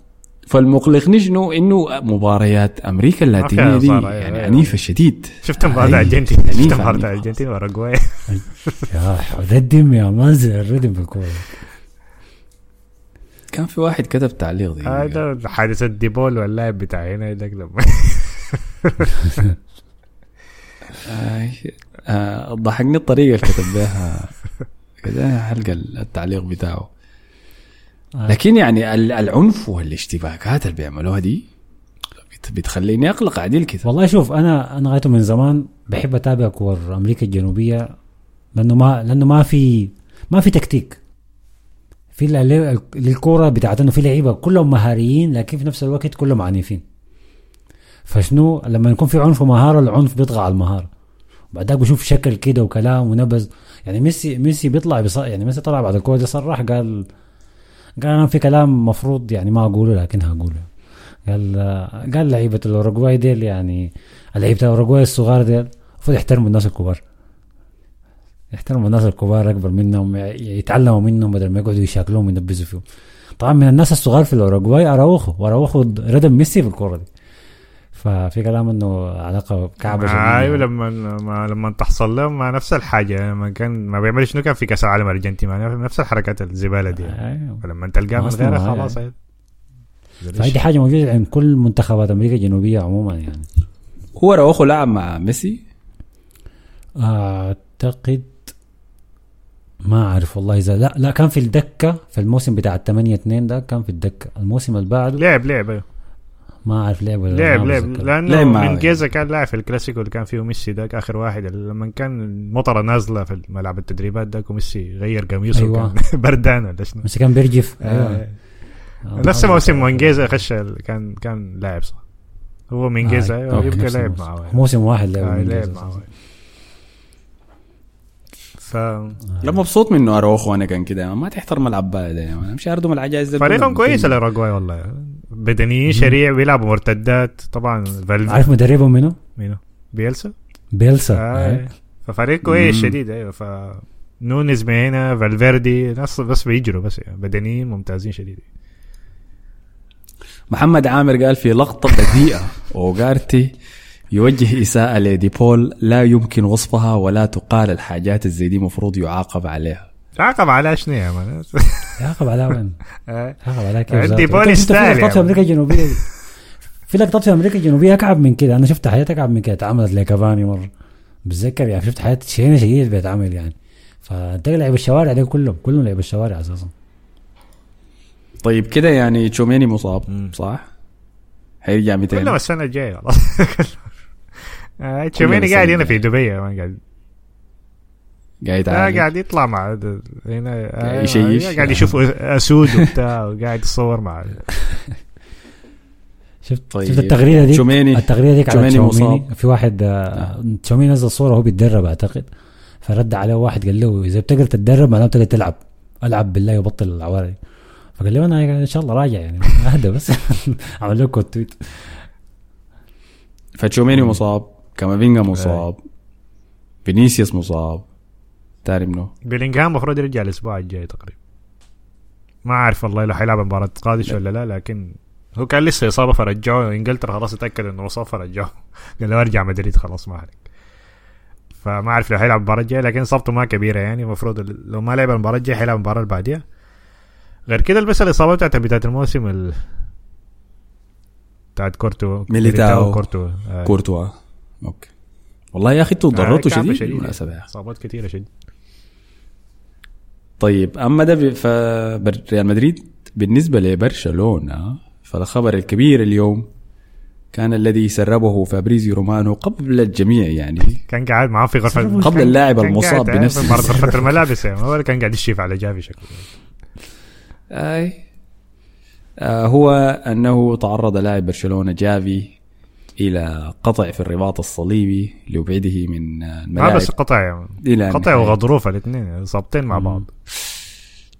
فالمقلقني شنو؟ إنه مباريات أمريكا اللاتينية دي يعني أيوة. عنيفة شديد. شفت مباراة أي، الأرجنتين؟ شفت مباراة. الأرجنتين واراجواي يا الدم يا مازل الردم بالكوره كان في واحد كتب تعليق دي هذا حادثة ديبول واللاعب بتاع هنا ذاك لما. آه آه ضحكني الطريقة اللي كتب بها. كده حلقة التعليق بتاعه. آه. لكن يعني ال- العنف والاشتباكات اللي بيعملوها دي. بت- بتخليني أقلق عديل كده. والله شوف أنا أنا غايته من زمان بحب أتابع كور أمريكا الجنوبية لأنه ما لأنه ما في ما في تكتيك. في ال- الكوره بتاعت انه في لعيبة كلهم مهاريين لكن في نفس الوقت كلهم عنيفين. فشنو؟ لما يكون في عنف ومهارة العنف بيطغى على المهارة. بعدك بشوف شكل كده وكلام ونبذ. يعني ميسي ميسي بيطلع بص... يعني ميسي طلع بعد الكورة دي صرح قال قال أنا في كلام مفروض يعني ما أقوله لكن هقوله. قال قال لعيبة الأوروغواي ديل يعني لعيبة الأوروغواي الصغار ديل المفروض يحترموا الناس الكبار. يحترموا الناس الكبار أكبر منهم يتعلموا منهم بدل ما يقعدوا يشاكلوهم وينبذوا فيهم طبعا من الناس الصغار في الأوروغواي أراوخو وأراوخو ردم ميسي في الكورة دي ففي كلام إنه علاقة كعبة شديدة. أيوه لما لما لما تحصل لهم ما نفس الحاجة لما كان ما بيعمل شنو كان في كأس العالم الأرجنتين ما نفس الحركات الزبالة دي أيوه فلما تلقاه من غيرها. خلاص هاي. فهذه حاجة موجودة عند كل منتخبات أمريكا الجنوبية عموما يعني هو روخو لعب مع ميسي أعتقد ما أعرف والله اذا لا لا كان في الدكة في الموسم بتاع 8 2 ده كان في الدكة الموسم اللي بعده لعب لعب أيوه. ما أعرف لعب ولا لعب لعب. لأنه لعب. من جيزة كان لاعب في الكلاسيكو اللي كان فيه ميسي ذاك آخر واحد لما كان المطره نازلة في ملعب التدريبات ذاك وميسي غير قميصه أيوة. وكان بردان ولا شنو بس كان بيرجف آه. أيوه آه، نفس موسم أتذكر. مونجيزا خش كان كان لاعب صح هو من جيزة آه، أيوة، يبقى لعب. معاه موسم واحد لعب آه، من لعب. معاه ف لا مبسوط منه أروخو أنا كان كده. ما تحترم العباية ده أنا مش اردم العجائز ده فريقهم. كويس الاوروغواي والله. بدنيين شريع بيلعبوا مرتدات. طبعا فالف عارف مدربهم منو؟ مينو بيلسا؟ بيلسا. آه. آه. ففريق كويس. شديد أيوه. ف نونيز من هنا فالفيردي ناس بس بيجروا بس يعني. بدنيين ممتازين شديد محمد عامر قال في لقطة بذيئة أوغارتي يوجه إساءة لديبول لا يمكن وصفها ولا تقال الحاجات الزي دي مفروض يعاقب عليها عاقب على شنو يا man يعاقب على وين؟ آه. يعاقب على كيف عنده ذاته؟ دي بول أنت شفت في يستاهل لقطات في يعني. أمريكا الجنوبية في لقطات في أمريكا الجنوبية أكعب من كده أنا شفت حياتي أكعب من كده اتعملت لكافاني مرة بتذكر يعني شفت حياة شيء شديد بيتعمل يعني فأنت لعب الشوارع ده كلهم كلهم لعب الشوارع أساسا طيب كده يعني تشوميني مصاب. صح؟ حيرجع 200 كلهم السنة الجاية خلاص آه، تشوميني السنة قاعد هنا في. دبي مان قاعد. قاعد آه، قاعد يطلع مع هنا آه، يشيش. قاعد يشوف أسود وبتاع وقاعد يتصور مع شفت طيب. شفت التغريدة دي تشوميني. التغريدة ديك على تشوميني. في واحد آه، تشاوميني نزل صورة وهو بيتدرب أعتقد. فرد عليه واحد قال له إذا بتقدر تتدرب معناته بتقدر تلعب. ألعب بالله وبطل العوارة دي فقال له أنا إن شاء الله راجع يعني. اهدى بس. عمل له quote tweet فتشوميني مصاب. كامافينجا مصاب. فينيسيوس مصاب. تاني منو بيلينغهام المفروض يرجع الأسبوع الجاي تقريبا. ما أعرف والله لو حيلعب مباراة قادش ولا لا لكن هو كان لسه إصابة فرجعوه إنجلترا خلاص اتاكد إنه مصاب فرجعوه قال له أرجع مدريد خلاص ما عليك. فما أعرف لو حيلعب المباراه الجايه لكن إصابته ما كبيرة يعني. المفروض لو ما لعب المباراة الجاية حيلعب المباراة اللي بعديها غير كده بس الإصابة بتاعت بداية الموسم ال... بتاعت كورتو ميليتاو. كورتو. آه. كورتوا. okay. والله يا أخي أنتوا ضررتوا كعبة شديد. بالمناسبه. إصابات كثيره شديد طيب أما ده ب- فريال مدريد بالنسبة لبرشلونة فالخبر الكبير اليوم كان الذي سربه فابريزيو رومانو قبل الجميع يعني. كان قاعد معاه في غرفه قبل اللاعب المصاب بنفسه. غرفة الملابس. يعني هو اللي كان قاعد يشيف على جافي شكله. أي. آه هو أنه تعرض لاعب برشلونة جافي إلى قطع في الرباط الصليبي ليبعده من آه، ما الملاعب بس قطع يعني إلى قطع. وغضروف الاثنين صابتين مع بعض.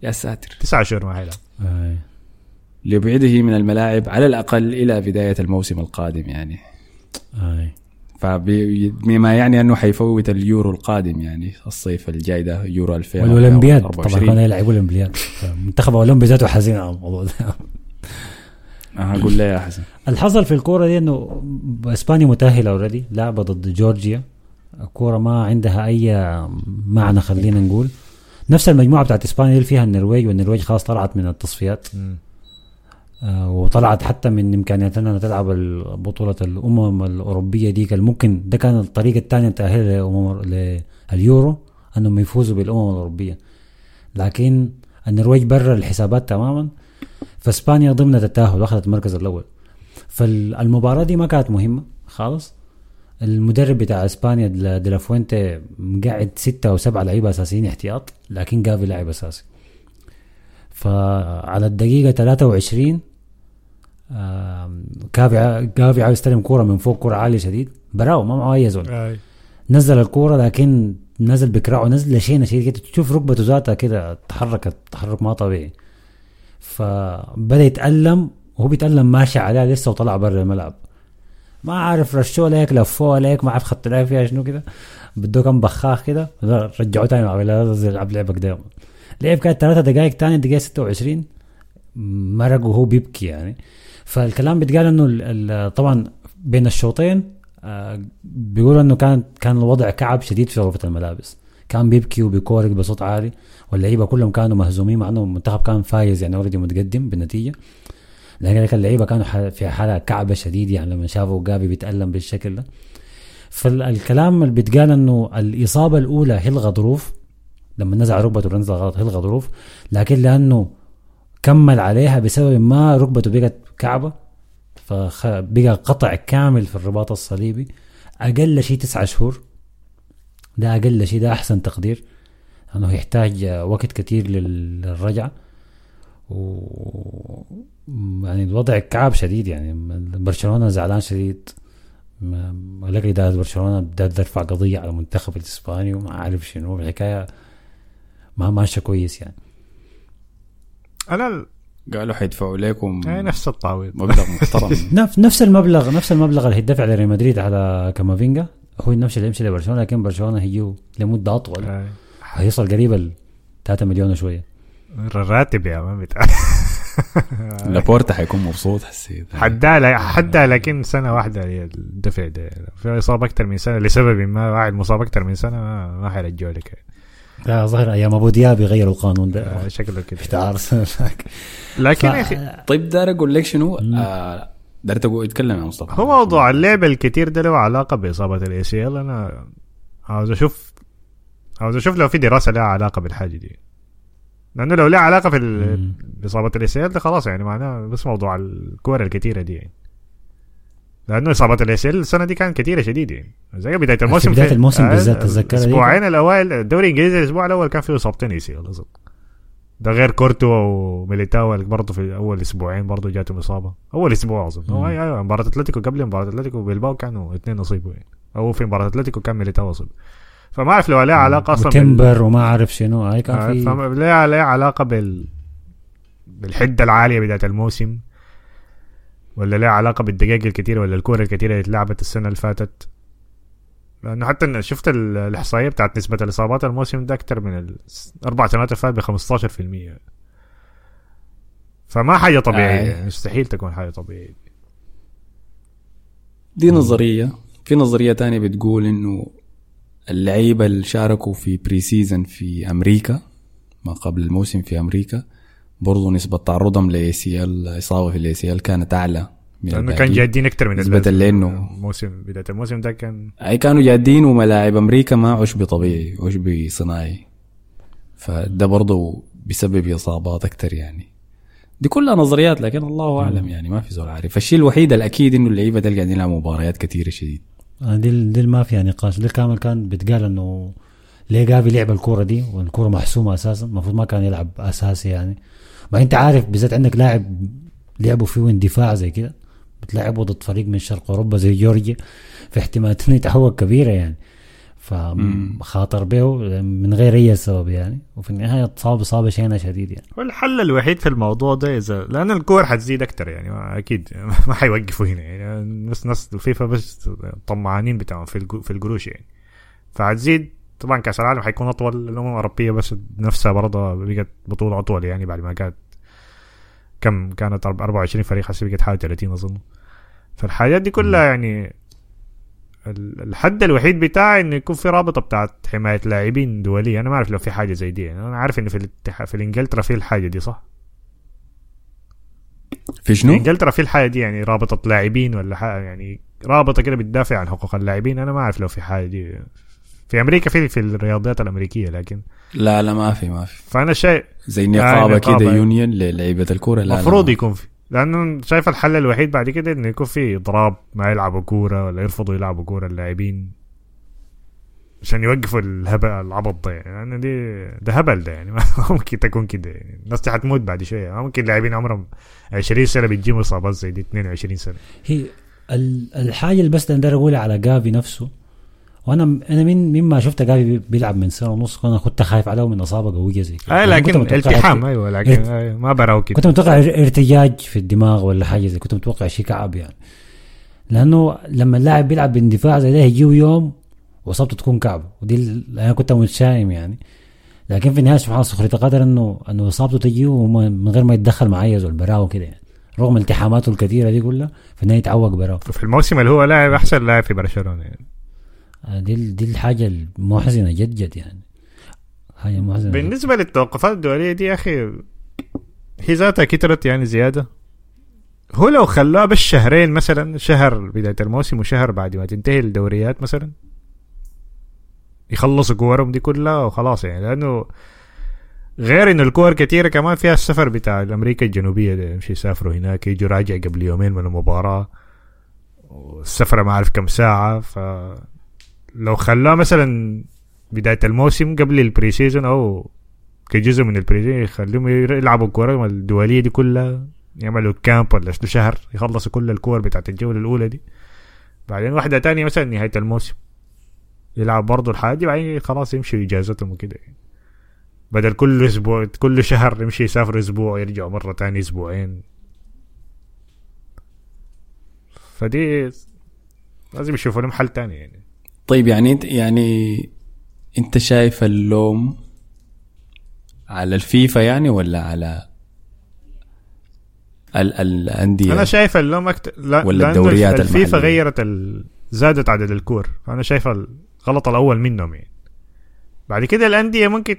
يا ساتر. تسعة شهور ما حيلعب. ليبعده من الملاعب على الأقل إلى بداية الموسم القادم يعني. أي. فبما يعني أنه حيفوت اليورو القادم يعني الصيف الجاي ده يورو 2000 والأولمبياد طبعا كانوا يلعبوا الاولمبياد المنتخب الاولمبي ذاته حزين على الموضوع ده. أقول لي يا حسن. الحصل في الكورة دي إنه إسبانيا متأهلة already لعبة ضد جورجيا. الكورة ما عندها أي معنى خلينا نقول. نفس المجموعة بتاعت إسبانيا اللي فيها النرويج والنرويج خلاص طلعت من التصفيات. آه، وطلعت حتى من امكانياتنا إنها تلعب بطوله الأمم الأوروبية ديك اللي ممكن ده كان الطريقة الثانية للامم لليورو إنهم يفوزوا بالأمم الأوروبية. لكن النرويج برا الحسابات تماما. فاسبانيا ضمنت التأهل وأخذت المركز الأول. فالمباراة دي ما كانت مهمة خالص. المدرب بتاع إسبانيا دلافوينتي مقعد ستة أو سبعة لعيبة أساسيين احتياط لكن جافي لاعب أساسي. فعلى الدقيقة 23 آم، كافي جافي عاوز يستلم كورة من فوق كورة عالية شديد. براو ما معه أي زول. نزل الكورة لكن نزل بكراعه نزل شيء شديد تشوف ركبته ذاتها كده تحركت تحرك ما طبيعي. فبدأ يتألم وهو بيتألم ماشي عليها لسه وطلع برا الملعب. ما عارف رشوه ليك لفوه ليك ما عارف خدت لها فيها شنو كده. بده كم بخاخ كده رجعوه تاني مع يلعب لعبة قدام لعب كانت ثلاثة دقائق تاني الدقيقة 26 مرق وهو بيبكي يعني. فالكلام بيتقال إنه طبعا بين الشوطين آه، بيقولوا إنه كان كان الوضع كعب شديد في غرفة الملابس. كان بيبكي وبيكورك بصوت عالي. واللعيبة كلهم كانوا مهزومين مع إنه المنتخب كان فايز يعني already متقدم بالنتيجة. لكن اللعيبة كانوا في حالة كعبة شديد يعني لما شافوا جافي بيتألم بالشكل ده. فالكلام اللي بيتقال إنه الإصابة الأولى هي الغضروف لما نزع ركبته ونزل غلط هي الغضروف لكن لأنه كمل عليها بسبب ما ركبته بقت كعبة. فبقى قطع كامل في الرباط الصليبي. أقل شيء تسعة شهور. ده أقل شيء ده أحسن تقدير. انه يحتاج وقت كتير لل- للرجعة. و يعني الوضع كعب شديد يعني. برشلونة زعلان شديد. ما- لقى إدارة برشلونة بدأت ترفع قضية على المنتخب الإسباني وما عارف شنو الحكاية ما ماشية كويس يعني. ال- قالوا حيدفعوا لكم هي نفس التعويض مبلغ محترم. نفس نفس المبلغ نفس المبلغ اللي هيدفع لريال مدريد على كامافينجا. هو نفس اللي يمشي لبرشلونة لكن برشلونة هيجوا لمدة أطول. آي. هيوصل قريب ال 3 مليون وشوية. الراتب يا ما بتاع لابورتا حيكون مبسوط حسيت. حدا حدا لكن سنة واحدة الدفع ده. في إصابة أكثر من سنة لسبب ما واحد مصاب أكثر من سنة ما, ما حيرجعوا لك. لا ظهر أيام أبو دياب يغيروا القانون ده. آه، شكله كده. بتاع لكن ف- يا أخي طيب دار أقول لك شنو؟ آه تقول اتكلم يا مصطفى. هو موضوع اللعب الكتير ده له علاقة بإصابة ال ACL أنا عاوز أشوف عاوز أشوف لو في دراسة لها علاقة بالحاجة دي. لأنه لو لها علاقة في ال-. بإصابة ال ACL ده خلاص يعني معناه بس موضوع الكور الكتيرة دي يعني. لأنه إصابة ال ACL السنة دي كانت كتيرة شديد يعني. زي بداية الموسم بداية الموسم آه، بالذات دي؟ الاسبوعين الاوائل الدوري الإنجليزي الأسبوع الأول كان فيه إصابتين ACL ده غير كورتو وميليتاو اللي برضه في أول أسبوعين برضه جاتهم إصابة. أول أسبوع أظن. هو أيوه مباراة أتلتيكو قبل مباراة أتلتيكو بيلباو كانوا اثنين اصيبوا يعني أو في مباراة أتلتيكو كان ميليتاو أصيب. فما أعرف لو لها علاقة أصلا وتمبر وما أعرف شنو. هاي كان آه، في لها لها علاقة بال بالحدة العالية بدايه الموسم؟ ولا لها علاقة بالدقائق الكثيره ولا الكورة الكثيره اللي اتلعبت السنة اللي فاتت؟ لأنه حتى إن شفت ال- الإحصائية بتاعت نسبة الإصابات الموسم ده أكثر من الاربع سنوات اللي فاتت ب 15% فما حاجة طبيعية. آه. مستحيل تكون حاجة طبيعية. دي نظرية. في نظرية تانية بتقول إنه اللعيبة اللي شاركوا في pre-season في أمريكا ما قبل الموسم في أمريكا برضو نسبة تعرضهم ل ACL إصابة في ال ACL كانت أعلى. لأنه كان. جادين أكثر من نسبة. لأنه- الموسم بداية الموسم ده كان أي كانوا جادين وملاعب أمريكا ما عشب طبيعي عشب صناعي فده برضه بيسبب إصابات أكتر يعني. دي كلها نظريات لكن الله أعلم يعني ما في زول عارف. الشيء الوحيد الأكيد إنه اللعيبة ده قاعدين يلعبوا مباريات كثيرة شديد. آه، دي دي ما فيها نقاش. دي كامل كان بيتقال إنه ليه جافي لعب الكورة دي والكورة محسومة أساسا المفروض ما كان يلعب أساسي يعني. ما أنت عارف بالذات عندك لاعب لعبوا فيه اندفاع زي كده. بتلعبوا ضد فريق من شرق أوروبا زي جورجيا في احتمالات انه يتعوق كبيرة يعني. فخاطر به من غير أي سبب يعني. وفي النهاية اتصاب اصابه شينه شديد يعني. والحل الوحيد في الموضوع ده إذا لأن الكور حتزيد أكتر يعني ما- أكيد ما حيوقفوا هنا يعني. ناس ناس الفيفا بس طمعانين بتاعهم في في القروش يعني. فحتزيد طبعا كأس العالم حيكون أطول الامم الاوروبيه بس نفسها برضه بقت بطولة أطول يعني بعد ما كانت كم كانت 24 فريق هسه بقت حوالي 30 أظن. فالحاجات دي كلها يعني ال- الحد الوحيد بتاعي انه يكون في رابطة بتاعت حماية لاعبين دولية. أنا ما أعرف لو في حاجة زي دي. يعني أنا عارف انه في الاتحاد في انجلترا في الحاجة دي صح؟ في شنو؟ انجلترا في الحاجة دي يعني رابطة لاعبين ولا حاجة يعني رابطة كده بتدافع عن حقوق اللاعبين. أنا ما أعرف لو في حاجة دي. في أمريكا في في الرياضيات الأمريكية لكن لا لا ما في ما في. فأنا شايف زي نقابه نقابة. كده يونيون للعيبة الكورة. لا المفروض. يكون في. لأنه شايف الحل الوحيد بعد كده إنه يكون في اضراب ما يلعبوا كورة ولا يرفضوا يلعبوا كورة اللاعبين. عشان يوقفوا الهبل العبط ده يعني. لأن دي ده هبل ده يعني. ما ممكن تكون كده يعني. الناس دي حتموت بعد شوية. ممكن لاعبين عمرهم 20 سنة بتجيهم إصابات زي دي 22 سنة. هي ال- الحاجة اللي بس أقدر أقولها على جافي نفسه وأنا أنا من مما شفت جافي بيلعب من سنة ونص أنا كنت خايف عليه من إصابة قوية زي كده. كنت لكن التحام أيوه لكن إرت- أيوة ما براو كده. كنت متوقع إر- إرتجاج في الدماغ ولا حاجة زي كنت متوقع شيء كعب يعني. لأنه لما اللاعب بيلعب باندفاع زي ده يجيه يوم وإصابته تكون كعب ودي ال- أنا كنت متشائم يعني. لكن في النهاية سبحان الله سخرية قدر انه إنه إصابته وما- من غير ما يتدخل مع اي زول براو كده يعني. رغم التحاماته الكثيرة دي كلها في النهاية يتعوق براو في الموسم اللي هو لاعب أحسن لاعب في برشلونة يعني. آه، دي ال- دي الحاجة المحزنة جد جد يعني. حاجة محزنة جد. بالنسبة للتوقفات الدولية دي يا أخي هي ذاتها كترت يعني زيادة. هو لو خلاها بس شهرين مثلا شهر بداية الموسم وشهر بعد ما تنتهي الدوريات مثلا يخلصوا كورهم دي كلها وخلاص يعني. لأنه غير إنه الكور كتيرة كمان فيها السفر بتاع أمريكا الجنوبية ده يمشي يسافروا هناك يجوا راجع قبل يومين من المباراة والسفرة ما أعرف كم ساعة ف لو خلاه مثلا بداية الموسم قبل ال pre-season أو كجزء من ال pre-season يخليهم يلعبوا الكورة الدولية دي كلها يعملوا camp ولا شهر يخلصوا كل الكور بتاعت الجولة الأولى دي. بعدين واحدة تانية مثلا نهاية الموسم يلعب برضه الحاجة دي بعدين خلاص يمشوا إجازتهم وكده. بدل كل أسبوع كل شهر يمشي يسافر أسبوع يرجعوا مرة تاني أسبوعين. فدي لازم يشوفوا لهم حل تاني يعني. طيب يعني انت يعني انت شايف اللوم على الفيفا يعني ولا على ال الأندية؟ أنا شايف اللوم أكتر لا ولا الدوريات الفيفا المحلية. غيرت ال... زادت عدد الكور. فانا شايف الغلط الأول منهم يعني. بعد كده الأندية ممكن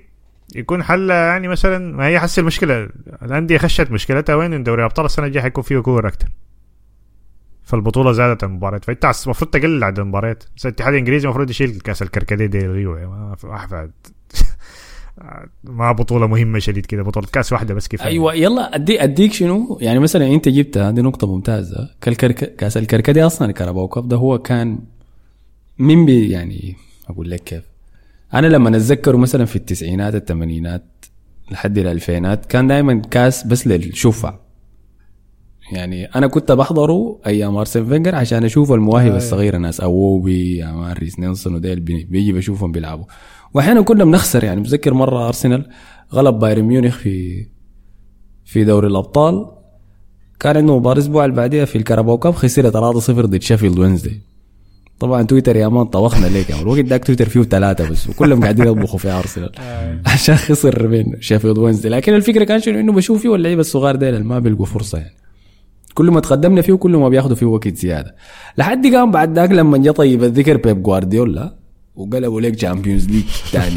يكون حلها يعني مثلا ما هي حس المشكلة. الأندية خشت مشكلتها وين؟ دوري أبطال السنة الجاية حيكون فيه كور أكتر. فالبطوله زادت المباريات. فإنت المفروض تقلل عدد المباريات. بس الاتحاد الإنجليزي المفروض يشيل كأس الكركديه دي يلغيه ما أحفاد. ما بطولة مهمة شديد كده بطولة كأس واحدة بس كفاية. أيوه يلا ادي أديك شنو؟ يعني مثلا أنت جبتها هذه نقطة ممتازة. كالكرك... كأس الكركدي أصلا ال Carabao Cup ده هو كان من بي يعني أقول لك كيف. أنا لما اتذكره مثلا في التسعينات الثمانينات لحد الألفينات كان دائما كأس بس للشفع يعني أنا كنت بحضره أيام أرسن فينجر عشان أشوف المواهب الصغيرة ناس إيوبي يا man ريس نيلسون وديل بي- بيجي بشوفهم بيلعبوا. وأحيانا كنا بنخسر يعني متذكر مرة أرسنال غلب بايرن ميونخ في في دوري الأبطال. كان عنده مباراة الأسبوع اللي بعديها في ال Carabao Cup خسر 3-0 ضد شيفيلد وينزداي. طبعا تويتر يا man طبخنا ليك يعني الوقت داك تويتر فيه ثلاثة بس وكلهم قاعدين يطبخوا في أرسنال. عشان خسر من شيفيلد وينزداي. لكن الفكرة كان شنو؟ إنه بشوف فيه اللعيبه الصغار ديل ما بيلقوا فرصة يعني. كل ما تقدمنا فيه كل ما بياخذوا فيه وقت زيادة. لحد قام بعد ذاك لما جا طيب الذكر بيب جوارديولا وقلبوا لك Champions League ثاني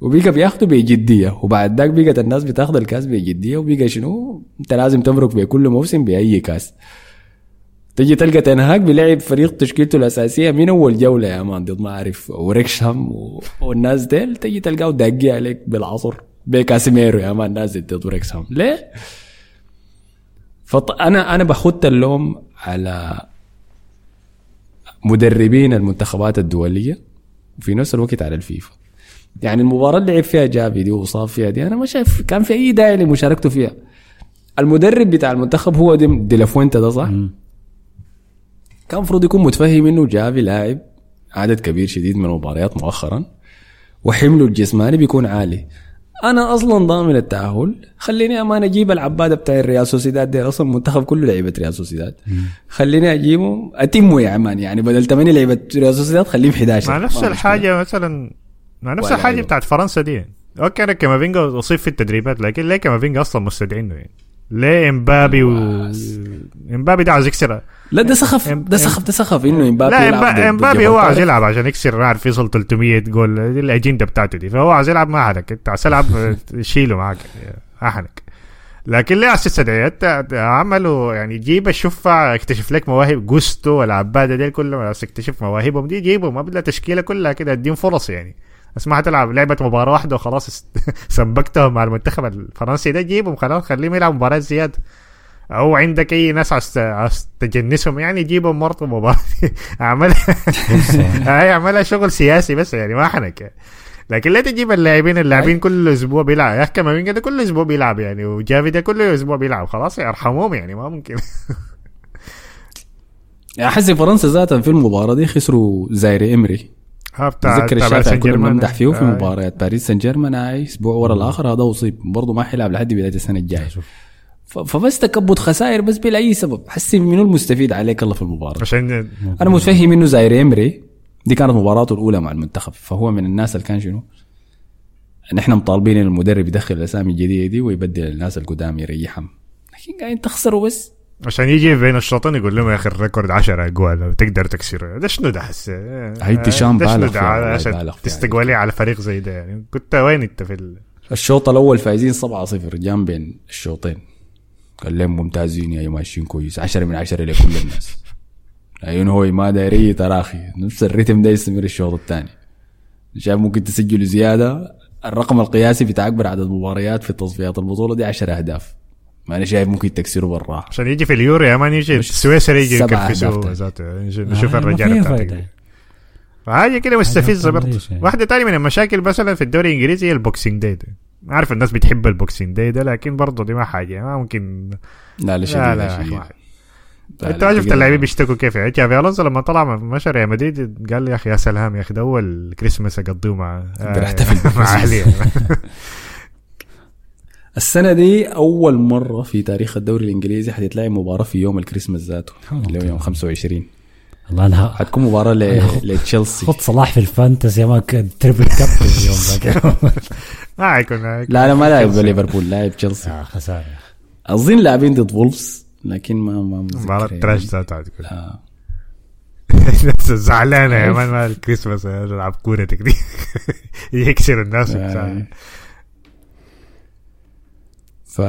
وبقى بياخدوا بجدية. وبعد ذاك بقت الناس بتاخذ الكاس بجدية. وبقى شنو؟ انت لازم تمرق بكل موسم بأي كاس. تجي تلقى تنهاك بيلعب فريق تشكيلته الأساسية من أول جولة يا man ضد ما أعرف. وريكسهام و... والناس ديل تجي تلقاه داقي عليك بالعصر. بكاسيميرو يا man نازل ضد ريكسهام ليه؟ فط... أنا أنا بخت اللوم على مدربين المنتخبات الدولية وفي نفس الوقت على الفيفا. يعني المباراة اللي لعب فيها جافي دي وصاب فيها دي أنا ما شايف كان في أي داعي لمشاركته فيها. المدرب بتاع المنتخب هو دي ديلافوينتا ده صح؟ كان المفروض يكون متفهم إنه جافي لاعب عدد كبير شديد من المباريات مؤخرا وحمله الجسماني بيكون عالي. أنا أصلا ضامن التأهل. خليني يا man أجيب العباده بتاع الريال سوسيداد. دي أصلا منتخب كله لعيبة ريال سوسيداد. خليني أجيبه. أتمه يا man. يعني بدل 8 لعيبة ريال سوسيداد خليهم 11 مع نفس الحاجة مثلا مع نفس الحاجة أيوه. بتاعت فرنسا دي. okay أنا كامافينجا أصيب في التدريبات لكن ليه كامافينجا أصلا مستدعينه؟ يعني ليه إمبابي و إمبابي ده عاوز يكسر لا ده سخف إم- ده سخف ده سخف إنه إمبابي لا امبابي هو طارق. يلعب عشان يكسر عارف يوصل 300 جول دي الأجندة بتاعته دي. فهو عاوز يلعب ما حدك أنت عاوز تلعب شيله معك احنك لكن ليه تستدعي أنت عملوا يعني جيب الشفع اكتشف لك مواهب جوستو والعباده دي كلهم عاوز تكتشف مواهبهم دي جيبهم ما بدها تشكيلة كلها كده أديهم فرص يعني. بس ما حتلعب لعبه مباراة واحدة وخلاص سبكتهم مع المنتخب الفرنسي ده جيبهم خلاص خليهم يلعبوا مباريات زيادة. أو عندك أي ناس عاوز تجنسهم يعني جيبهم مباراة أعملها. هاي أعملها شغل سياسي بس يعني ما حنك لكن لا تجيب اللاعبين اللاعبين كل أسبوع بيلعب. يا أخي كامافينجا ده كل أسبوع بيلعب يعني وجافي ده كل أسبوع بيلعب. خلاص يرحموهم يعني ما ممكن. احس فرنسا ذاتها في المباراة دي خسروا زايري إمري. ها بتاع تذكر الشافعي كنا. بنمدح فيه في آه. مباريات باريس سان جيرمان هاي أسبوع ورا الآخر هذا أصيب. برضه ما حيلعب لحد بداية السنة الجاية. فبس تكبد خسائر بس بلا أي سبب. حسي منو المستفيد عليك الله في المباراة؟ عشان أنا متفهم انه زاير إمري. دي كانت مباراته الأولى مع المنتخب. فهو من الناس اللي كان شنو؟ نحن مطالبين إن المدرب يدخل الأسامي الجديدة دي ويبدل الناس القدام يريحهم. لكن قاعدين تخسروا بس. عشان يجي بين الشوطين يقول لهم يا أخي ال record 10 أجوال. تقدر تكسره ده شنو ده حس هاي ده شنو بالغ عشان بالغ فيها. تستقبلي على فريق زي ده يعني. كنت وين أنت في ال... الشوط الأول فايزين 7-0 جام بين الشوطين. قال لهم ممتازين يا ماشيين كويس. 10 من 10 لكل الناس. عيون هو ما دايري تراخي. نفس الريتم ده يستمر الشوط الثاني. شايف ممكن تسجلوا زيادة. الرقم القياسي بتاعك بعدد مباريات في تصفيات البطولة دي 10 أهداف. ما أنا شايف ممكن تكسروا بالراحة. عشان يجي في اليورو يا man يجي السويسري يجي يكرفسوا. ذاته. نشوف آه، الرجال بتاعتك. حاجة كده مستفزة برضه. واحدة تانية من المشاكل مثلا في الدوري الإنجليزي هي ال Boxing Day ده عارف الناس بتحب ال Boxing Day ده لكن برضه دي ما حاجة ما ممكن. لا لا شديد لا شديد. انت ما شفت اللاعبين بيشتكوا كيف؟ يعني تشافي الونسو لما طلع من مشى ريال مدريد قال لي يا أخي يا سلام يا أخي ده أول كريسماس أقضيه مع أحتفل مع أهلي السنة دي أول مرة في تاريخ الدوري الإنجليزي حتتلعب مباراة في يوم الكريسماس ذاته اللي هو يوم 25 والله أنا حتكون مباراة ل- لتشيلسي. خط صلاح في ال Fantasy ما كان triple captain اليوم ذاك. ما حيكون لا لا ما لاعب ليفربول لاعب تشيلسي. آه، خسارة. أظن لاعبين ضد وولفز لكن ما ما مباراة يعني. trash ذاتها تكون آه. ناس زعلانة يا man ما الكريسماس العب كورتك دي يكسر الناس آه. ف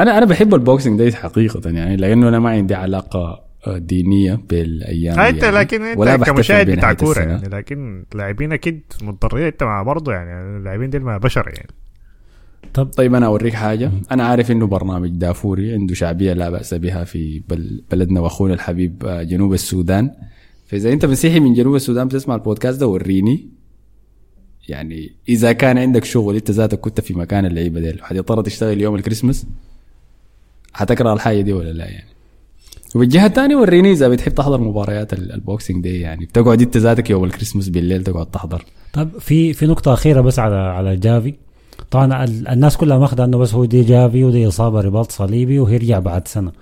أنا أنا بحب ال Boxing Days حقيقة يعني لأنه أنا ما عندي علاقة دينية بالأيام آه، دي انت يعني. لكن انت ولا كمشاهد بتاع كورة. يعني لكن لاعبين أكيد مضطرين انت مع برضه يعني اللاعبين دي ما بشر يعني. طب طيب أنا أوريك حاجة. أنا عارف إنه برنامج دافوري عنده شعبية لا بأس بها في بل بلدنا وأخونا الحبيب آه، جنوب السودان. فإذا أنت مسيحي من جنوب السودان بتسمع البودكاست ده وريني. يعني إذا كان عندك شغل أنت ذاتك كنت في مكان اللعيبة ديل. حتضطر تشتغل يوم الكريسماس؟ حتكره الحاجة دي ولا لا يعني؟ وبالجهه الثانية وريني إذا بتحب تحضر مباريات ال- Boxing Day يعني. بتقعد انت ذاتك يوم الكريسماس بالليل تقعد تحضر. طب في في نقطة أخيرة بس على على جافي. طبعا ال- الناس كلها ماخذة إنه بس هو دي جافي ودي إصابة رباط صليبي وهيرجع بعد سنة.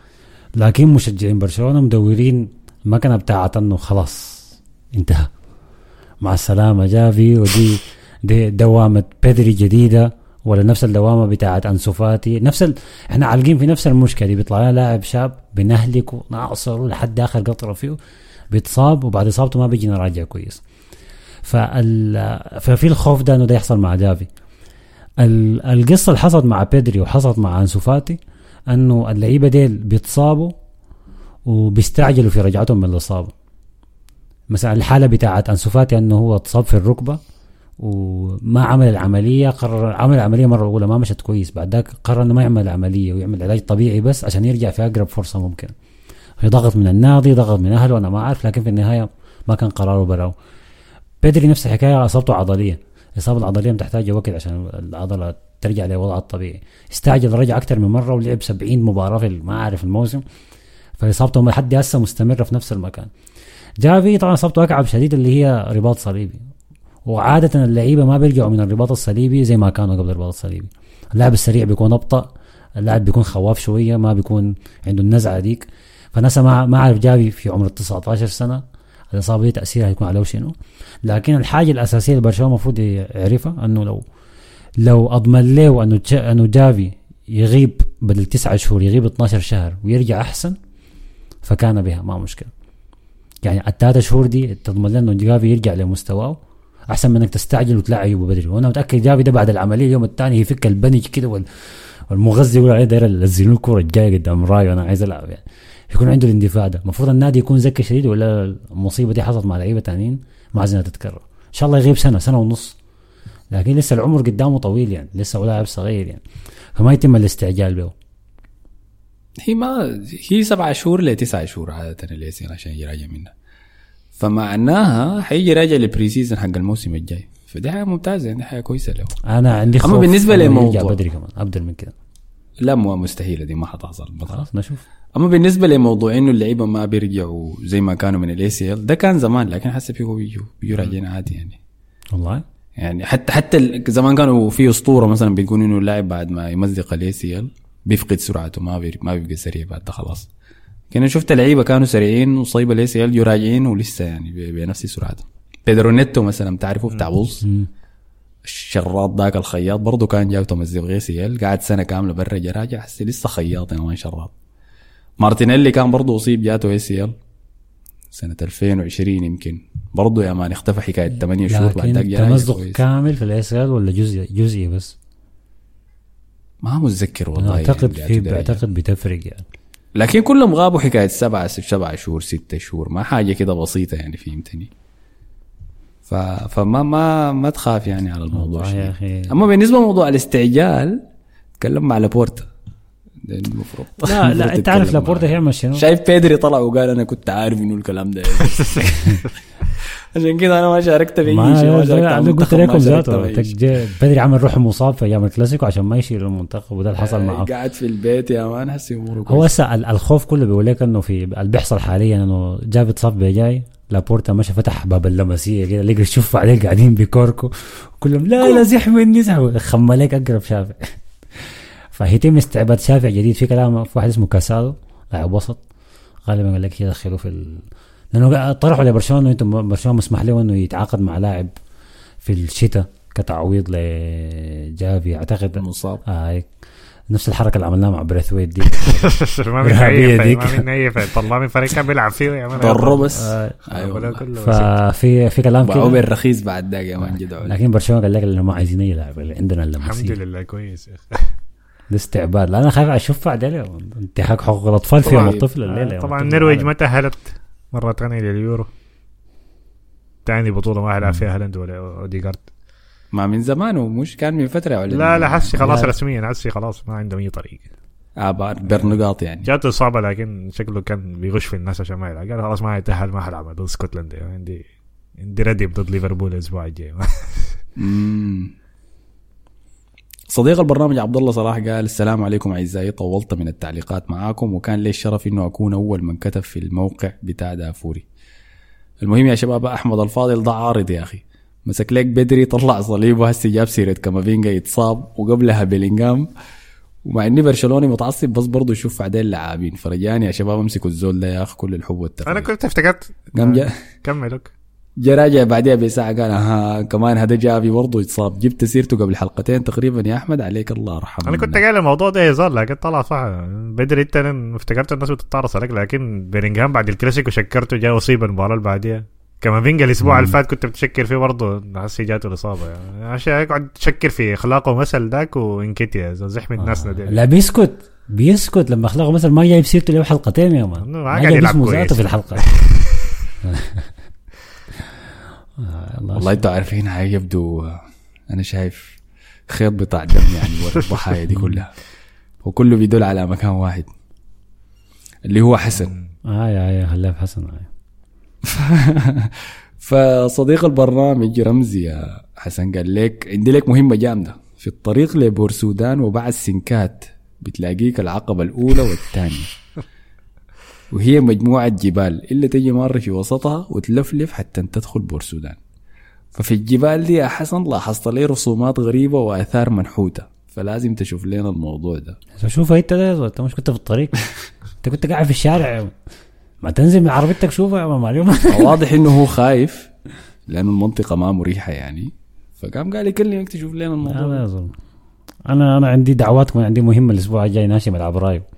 لكن مشجعين برشلونة مدورين المكنة بتاعت إنه خلاص انتهى. مع السلامة جافي ودي دي دوامة بيدري جديدة. ولا نفس الدوامة بتاعت انسوفاتي نفس ال... إحنا عالقين في نفس المشكلة دي. بيطلع لنا لاعب شاب بنهلك ونعصر لحد اخر قطرة فيه بيتصاب وبعد إصابته ما بيجي راجع كويس. فال... ففي الخوف ده إنه ده يحصل مع جافي. ال... القصة اللي حصلت مع بيدري وحصلت مع أنسو فاتي إنه اللعيبة ديل بيتصابوا وبيستعجلوا في رجعتهم من الإصابة. مثلا الحالة بتاعت أنسو فاتي إنه هو اتصاب في الركبة. وما عمل العملية قرر عمل العملية مرة اولى ما مشت كويس بعد ذاك قرر إنه ما يعمل العملية ويعمل علاج طبيعي بس عشان يرجع في أقرب فرصة ممكنه في ضغط من النادي ضغط من أهله أنا ما أعرف لكن في النهاية ما كان قراره براو بدري نفس الحكاية إصابته عضلية. الاصابه العضلية بتحتاج وقت عشان العضلة ترجع لوضعها الطبيعي. استعجل رجع أكثر من مرة ولعب 70 مباراة في ما أعرف الموسم. فإصابته لحد هسه مستمره في نفس المكان. جافي طبعا إصابته أكعب شديد اللي هي رباط صليبي. وعادة اللعيبة ما بيرجعوا من الرباط الصليبي زي ما كانوا قبل الرباط الصليبي. اللاعب السريع بيكون أبطأ اللاعب بيكون خواف شوية ما بيكون عنده النزعة ديك فناس ما ما عارف جافي في عمر 19 سنة الاصابه دي تاثيرها هيكون عليه شنو. لكن الحاجة الأساسية اللي برشلونة المفروض يعرفها إنه لو لو أضمن له إنه جا إنه جافي يغيب بدل تسعة شهور يغيب 12 شهر ويرجع أحسن فكان بها ما مشكلة. يعني الثلاثة شهور دي تضمن لنا إنه جافي يرجع لمستواه. أحسن من إنك تستعجل وتلعبه بدري. وأنا متأكد جافي ده بعد العملية اليوم الثاني يفك البنج كده وال والمغذي يقول عليه داير انزلوا الكورة الجاية قدام راي وأنا عايز ألعب يعني. يكون عنده الاندفاع ده. المفروض النادي يكون ذكي شديد ولا المصيبة دي حصلت مع لعيبة ثانيين ما عايزينها تتكرر. إن شاء الله يغيب سنة سنة ونص. لكن لسه العمر قدامه طويل يعني. لسه هو لاعب صغير يعني. فما يتم الاستعجال به. هي ما هي سبعة شهور لتسعة شهور عادة ال ACL عشان يراجع منها. فمعناها حيجي راجع لل pre-season حق الموسم الجاي. فدي حاجة ممتازة يعني حاجة كويسة له. أنا عندي خوف إنه للموضوع. يرجع بدري كمان ابدل من كده. لا مو مستحيلة دي ما حتحصل خلاص نشوف. أما بالنسبة لموضوع إنه اللعيبة ما بيرجعوا زي ما كانوا من ال ACL ده كان زمان لكن حسب فيه بيجوا بيجوا راجعين عادي يعني. والله. يعني حتى حتى زمان كانوا في أسطورة مثلا بيقولوا إنه اللاعب بعد ما يمزق ال ACL بيفقد سرعته ما بي ما بيبقى سريع بعد ده خلاص. كنا شفت لعيبة كانوا سريعين وصيب ال ACL راجعين ولسه يعني بنفس سرعتهم بيدرو نيتو مثلا بتعرفه بتاع وولفز الشراط ذاك الخياط برضه كان جاي تمزق ACL قعد سنة كاملة برا جا راجع حسي لسه خياط يعني ما شراط. مارتينيلي كان برضه أصيب جاته ACL. سنة 2020 يمكن. برضه يا man اختفى حكاية 8 شهور بعد ذاك تمزق. كامل في ال ACL ولا جزء جزئي بس؟ ما متذكر والله أعتقد يعني في. بعتقد بتفرق يعني. لكن كلهم غابوا حكاية سبعة سبعة شهور ستة شهور ما حاجة كده بسيطة يعني فهمتني؟ ف... فما ما ما تخاف يعني على الموضوع يا. أخي. أما بالنسبة لموضوع الاستعجال تكلم مع لابورتا. ده المفروض. لا لا انت عارف لابورتا معاه. هيعمل شنو؟ شايف بيدري طلع وقال أنا كنت عارف إنه الكلام ده. عشان كده أنا ما شاركت في ما أي شيء ما أنا شاركت أنا قلت لكم ذاته. بدري عمل روح مصاب في أيام الكلاسيكو عشان ما يشيل المنتخب وده اللي حصل معه. قاعد في البيت يا مان هسه اموره هو هسه ال- الخوف كله بيقول لك إنه في اللي بيحصل حاليا إنه جاب اتصاب بجاي لابورتا مشى فتح باب لاماسيا كده لقى الشفع عليه قاعدين بيكوركو كلهم لا لا زحمني زحمه خم عليك أقرب شافع. فهيتم استعباد شافع جديد في كلام في واحد اسمه كاسادو لاعب وسط. غالبا قال لك يدخلوا في ال... لأنه طرحوا لبرشلونة انه أنتم برشلونة مسمح له إنه يتعاقد مع لاعب في الشتاء كتعويض لجافي. اعتقد المصاب. آه نفس الحركة اللي عملناها مع بريثويت دي. ما من اي ديك. ما من اي طلع من فريق كان بيلعب فيه يا مان. ضره بس. آه، أيوه. ولا والله. كله بس. ففي في كلام باعوه كده. بالرخيص بعد ذاك يا مان جدعوا لكن برشلونة قال لك انه ما عايزين اي لاعب اللي عندنا الحمد اللمسيه لله كويس الاستعباد. لا أنا خايف أشوف بعدين انتهاك حقوق الأطفال في يوم. الطفل الليلة طبعا النرويج. ما تأهلت مرة ثانية لليورو. ثاني بطولة ما هيلعب فيها هالاند ولا اوديجارد ما من زمان ومش كان من فترة ولا لا لا حسي خلاص لا. رسميا حسي خلاص ما عندهم اي طريق. آه بار- برنقاط يعني. جاته إصابة لكن شكله كان بيغش في الناس عشان ما يلعب. قال خلاص ما هيتاهل ما حلعب. ضد اسكتلندا عندي عندي ردي ضد ليفربول الأسبوع الجاي. صديق البرنامج عبد الله صلاح قال السلام عليكم أعزائي طولت من التعليقات معاكم وكان لي الشرف إنه أكون أول من كتب في الموقع بتاع دافوري. المهم يا شباب أحمد الفاضل ده عارض يا أخي. مسك لك بدري طلع صليبه هسه جاب سيرة كامافينجا يتصاب وقبلها بيلينغهام. ومع إني برشلوني متعصب بس برضه شوف بعدين لاعبين. فرجاني يا شباب امسكوا الزول ده يا أخي كل الحب والتقدير أنا كنت افتكرت قام جا كملك جا راجع بعدها بساعة قال ها كمان هذا جافي برضه يتصاب. جبت سيرته قبل حلقتين تقريبا يا أحمد عليك الله يرحمه. أنا كنت قايل الموضوع ده هزار لكن طلع صح. بدري أنت افتكرت الناس بتتعرص عليك لكن بيرينغهام بعد الكلاسيكو شكرته جاء اصيب المباراة اللي بعديها كمان فينجا الأسبوع اللي فات كنت بتشكر فيه برضه حسي جاته الإصابة. يعني عشان يقعد تشكر في أخلاقه مثل ذاك وانكتيا زحمة الناس آه. دي. لا بيسكت بيسكت لما أخلاقه مثلا ما جايب سيرته له حلقتين يا مان ما ما قاعد يلعب في الحلقة. آه الله والله أنتوا عارفين يبدو آه، أنا شايف خيط بتاع دم يعني ورا الضحايا دي كلها. وكله بيدل على مكان واحد اللي هو حسن. آه يا يا خلاف حسن آه. فصديق البرنامج رمزي يا حسن قال لك عندي لك مهمة جامدة. في الطريق لبورسودان وبعد سنكات بتلاقيك العقبة الأولى والثانية. وهي مجموعة جبال إلا تجي مرة في وسطها وتلفلف حتى تدخل بورسودان ففي الجبال دي يا حسن لاحظت لي رسومات غريبة وآثار منحوتة. فلازم تشوف لنا الموضوع ده. شوف انت ده أنت مش كنت في الطريق. أنت كنت قاعد في الشارع. ما تنزل من عربيتك شوفها يا مان، معلوم واضح إنه هو خايف لأنه المنطقة ما مريحة يعني. فقام قال يكلمك تشوف لنا الموضوع أنا أنا عندي دعوات كمان عندي مهمة الأسبوع الجاي ناشي ملعب رايو وم-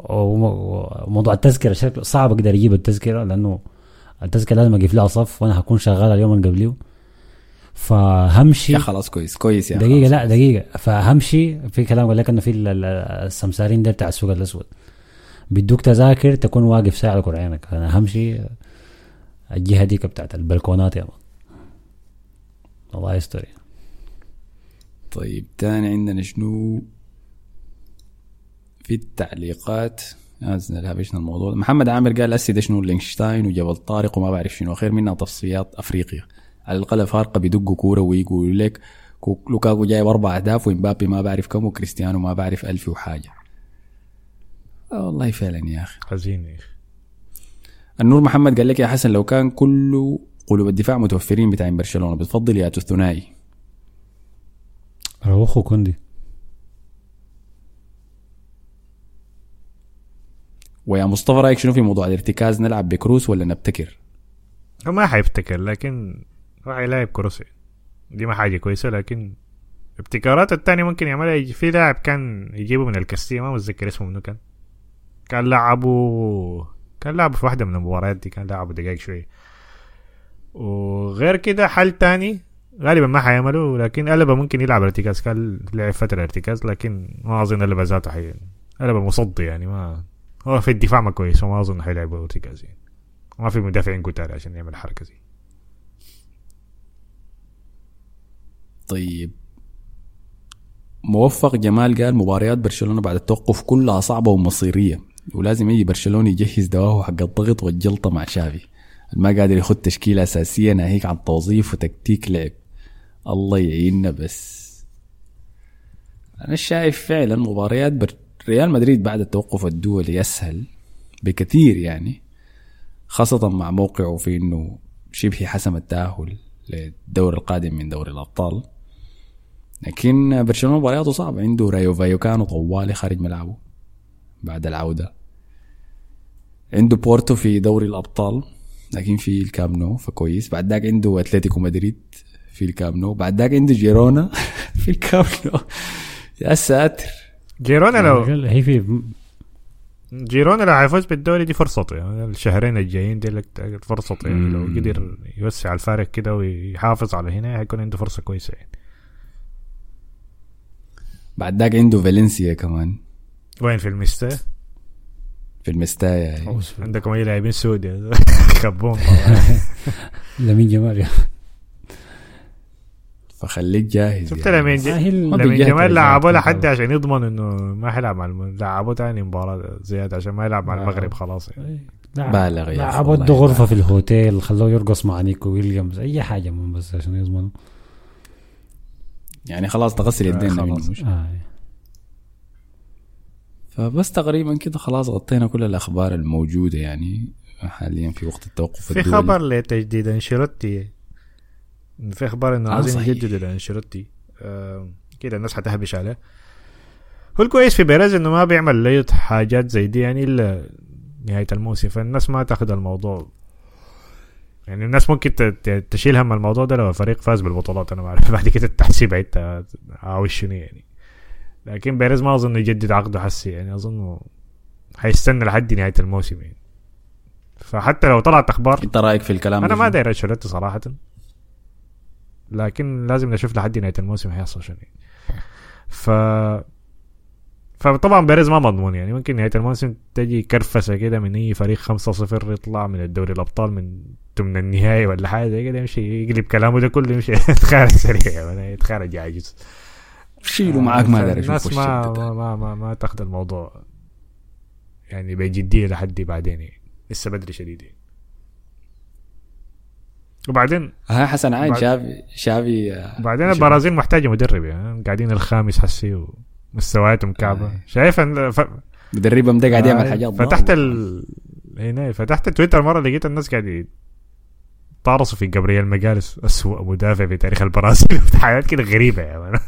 وموضوع التذكرة شكله صعب أقدر أجيب التذكرة لأنه التذكرة لازم اقف لها صف وأنا هكون شغال اليوم اللي قبليه. فهمشي يا خلاص كويس كويس يا دقيقة خلاص. لا دقيقة. فهمشي في كلام قال لك إنه في ال- ال- السمسارين ده بتاع السوق الأسود. بيدوك تذاكر تكون واقف ساعة لكل عينك أنا همشي الجهه ديك بتاعت البلكونات يا مان الله يستر. طيب تاني عندنا شنو؟ في التعليقات. هابشنا الموضوع. محمد عامر قال اسي ده شنو لينشتاين وجبل طارق وما بعرف شنو. خير منها تصفيات افريقيا على الأقل فارقة بيدقوا كورة ويقولوا لك كو- لوكاكو جايب أربع أهداف ومبابي ما بعرف كم وكريستيانو ما بعرف ألف وحاجة. آه والله فعلا يا أخي. حزين يا أخي. النور محمد قال لك يا حسن لو كان كل قلوب الدفاع متوفرين بتاعين برشلونة بتفضل يا الثنائي روخو كوندي. ويا مصطفى رأيك شنو في موضوع الارتكاز؟ نلعب بكروس ولا نبتكر؟ ما حيبتكر لكن راح يلاعب كروسي دي ما حاجة كويسة لكن ابتكارات التاني ممكن يعملها. في لاعب كان يجيبه من الكاستية ما متذكر اسمه منو كان. كان لعبه كان لعبه في واحدة من المباريات دي كان لعبه دقايق شوية وغير كده حل تاني غالبا ما حيعملوا لكن ألبا ممكن يلعب ارتكاز كان لعب فترة ارتكاز لكن ما أظن ألبا ذاته حي ألبا مصدي يعني ما هو في الدفاع ما كويس وما أظن حيلعبوا ارتكاز يعني ما في مدافعين كتار عشان يعمل الحركة دي طيب. موفق جمال قال مباريات برشلونة بعد التوقف كلها صعبة ومصيرية ولازم يجي برشلونة يجهز دواه حق الضغط والجلطة مع شافي. ما قادر يخد تشكيلة أساسية ناهيك عن توظيف وتكتيك لعب. الله يعيننا بس. أنا شايف فعلا مباريات بر... ريال مدريد بعد التوقف الدولي اسهل بكثير يعني خاصة مع موقعه في إنه شبه حسم التأهل للدور القادم من دوري الأبطال. لكن برشلونة مبارياته صعبة عنده رايو فايوكانو طوالي خارج ملعبه بعد العودة. عنده بورتو في دوري الأبطال لكن في الكام نو فكويس. بعد ذاك عنده أتلتيكو مدريد في الكام نو. بعد ذاك عنده جيرونا في الكام نو. يا ساتر. جيرونا لو هي في جيرونا لو حيفوز بالدوري دي فرصته يعني. الشهرين الجايين دي لك فرصته يعني. لو. قدر يوسع الفارق كده ويحافظ على هنا هيكون عنده فرصة كويسة يعني. بعد ذاك عنده فالنسيا كمان. وين؟ في المستا في المستايا يعني. عندكم أي لاعبين سود خبون طبعا لمين جمال فخليك جاهز شفت يعني. لمين آه، لمين جمال لعبوا كده. لحد عشان يضمن إنه ما حيلعب مع الم... لعبوا تاني مباراة زيادة عشان ما يلعب مع المغرب خلاص يعني. بالغ يا لعبوا ادوا غرفة. في الهوتيل خلوه يرقص مع نيكو ويليامز أي حاجة من بس عشان يضمنوا يعني خلاص تغسل يدينا خلاص. منه مش آه. فبس تقريبا كده خلاص غطينا كل الأخبار الموجودة يعني حاليا في وقت التوقف في الدولي. خبر لتجديد أنشيلوتي في أخبار إنه آه، عايزين. يجددوا لأنشيلوتي. آه كده الناس حتهبش عليه. هو الكويس في بيريز إنه ما بيعمل لي حاجات زي دي يعني إلا نهاية الموسم. فالناس ما تأخذ الموضوع. يعني الناس ممكن تشيل هم الموضوع ده لو الفريق فاز بالبطولات. أنا ما أعرف. بعد كده التحسيب حتى عاوز شنو يعني. لكن بيريز ما أظن يجدد عقده حسي. يعني أظن حيستنى لحد نهاية الموسم يعني. فحتى لو طلعت أخبار أنت رأيك في الكلام أنا ما؟ داير أنشيلوتي صراحة. لكن لازم نشوف لحد نهاية الموسم هيحصل شنو ف فطبعا بيريز ما مضمون يعني ممكن نهاية الموسم تجي كرفسه كده من أي فريق 5-0 يطلع من الدوري الأبطال من ثمن النهائي ولا حاجة زي كده يمشي يقلب كلامه ده كله يمشي يتخارج سريع ولا يتخارج عاجز شيله معاك ما داري الناس ما. ما ما ما, ما تاخذ الموضوع يعني بجدية لحد بعدين يعني لسه بدري شديد يعني. وبعدين ها حسن عين شافي شافي آه، بعدين البرازيل محتاجة مدرب يعني قاعدين الخامس حسي ومستوياتهم كعبة آه. شايف ف... مدربهم ده قاعد يعمل آه، حاجات فتحت. ال هنا فتحت تويتر مرة لقيت الناس قاعد يطارصوا في جابرييل مجالس اسوء مدافع في تاريخ البرازيل حاجات كده غريبة هاي.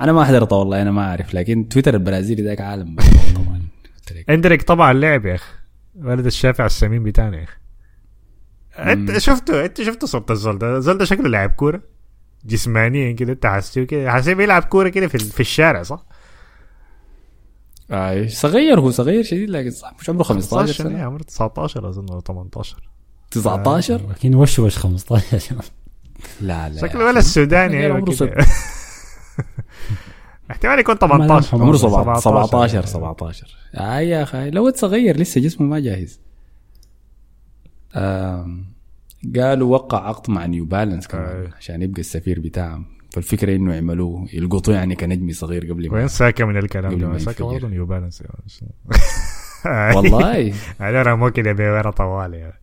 أنا ما حضرت والله أنا ما أعرف لكن تويتر البرازيلي ذاك عالم طبعا. إندريك طبعا لعب يا أخي ولد الشافع السمين بتاعنا يا أخي. انت. شفته انت شفته صورة الزول ده الزول ده شكله لاعب كورة. جسمانيا كده انت حاسه كده. حاسه بيلعب كورة كده في, في الشارع صح؟ آه صغير هو صغير شديد لكن صح مش عمره 15 سنة. سنه عمره 19 أظن ولا 18 19 لكن وش وش 15 لا لا. شكله ولا السوداني أيوه عمره احتمال يكون 18 عمره 17 17 يعني. 17 آه يا أخي لو صغير لسه جسمه ما جاهز. آم، قالوا وقع عقد مع نيو بالانس كمان آه. عشان يبقى السفير بتاعهم. فالفكرة إنه يعملوه يلقطوه يعني كنجمي صغير قبل وين ما ساكا من الكلام ده؟ ساكا ينفجر. برضه نيو بالانس والله. أنا رموه كده بورا طوال يعني.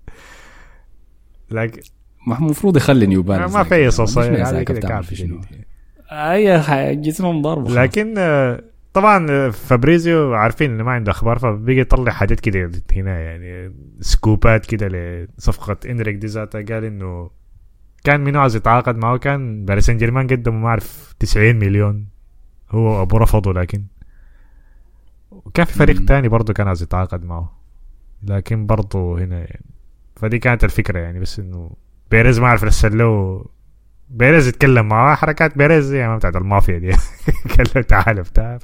لكن ما المفروض يخلي نيو بالانس ما في صوصيه هذا كده كعب في شنو أي أخي، جسمهم ضرب. لكن آه، طبعا آه، فابريزيو عارفين إنه ما عنده أخبار فبيجي يطلع حاجات كده هنا يعني سكوبات كده لصفقة إنريك دي ذاتها قال إنه كان منو عايز يتعاقد معه كان باريس سان جيرمان قدموا ما أعرف 90 مليون هو أبوه رفضه لكن وكان في فريق. تاني برضه كان عايز يتعاقد معه لكن برضه هنا يعني فدي كانت الفكرة يعني بس إنه بيريز ما عرف يرسل له بيريز يتكلم معاه حركات بيريز يعني بتاعت المافيا دي. قال له تعال بتاع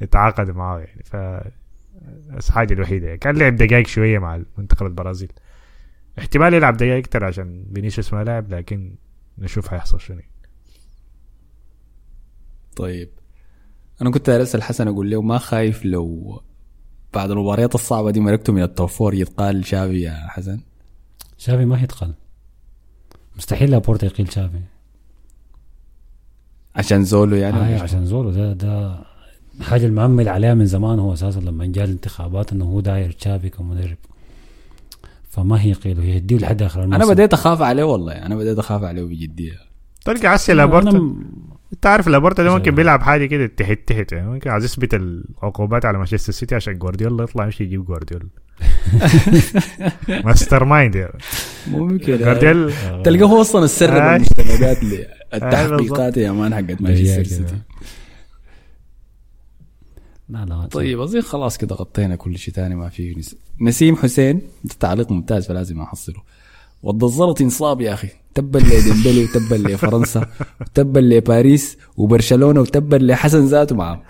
فاتعاقد معاه يعني. ف بس حاجة الوحيدة يعني. كان لعب دقائق شوية مع منتخب البرازيل. احتمال يلعب دقائق أكتر عشان فينيسيوس ما لعب لكن نشوف هيحصل شنو طيب. أنا كنت ارسل حسن أقول له ما خايف لو بعد المباريات الصعبة دي مرقته من ال top four يتقال شافي يا حسن؟ شافي ما يتقال مستحيل لابورتا يقيل شافي. عشان زولو يعني آه عشان زولو ده ده حاجة المعمل عليها من زمان هو أساسا لما جاء الانتخابات إنه هو داير تشافي كمدرب. فما هيقيله يديه لحد آخر الموسم. أنا بديت أخاف عليه والله أنا بديت أخاف عليه بجدية. تلقى هسي لابورتا. انت عارف لابورتا ده ممكن بيلعب حاجة كده تحت تحت يعني ممكن عايز يثبت العقوبات على مانشستر سيتي عشان جوارديولا يطلع يمشي يجيب جوارديولا. mastermind يعني. ممكن. جوارديولا تلقاه هو أصلا السر آه. المستندات للتحقيقات يا مان حقت مانشستر. سيتي. لا لا طيب أظن خلاص كده غطينا كل شيء تاني ما فيه نس... نسيم حسين تعليق ممتاز فلازم أحصله. الزلط انصاب يا أخي. تبا لديمبلي وتبا لفرنسا وتبا لباريس وبرشلونة وتبا لحسن ذاته معاه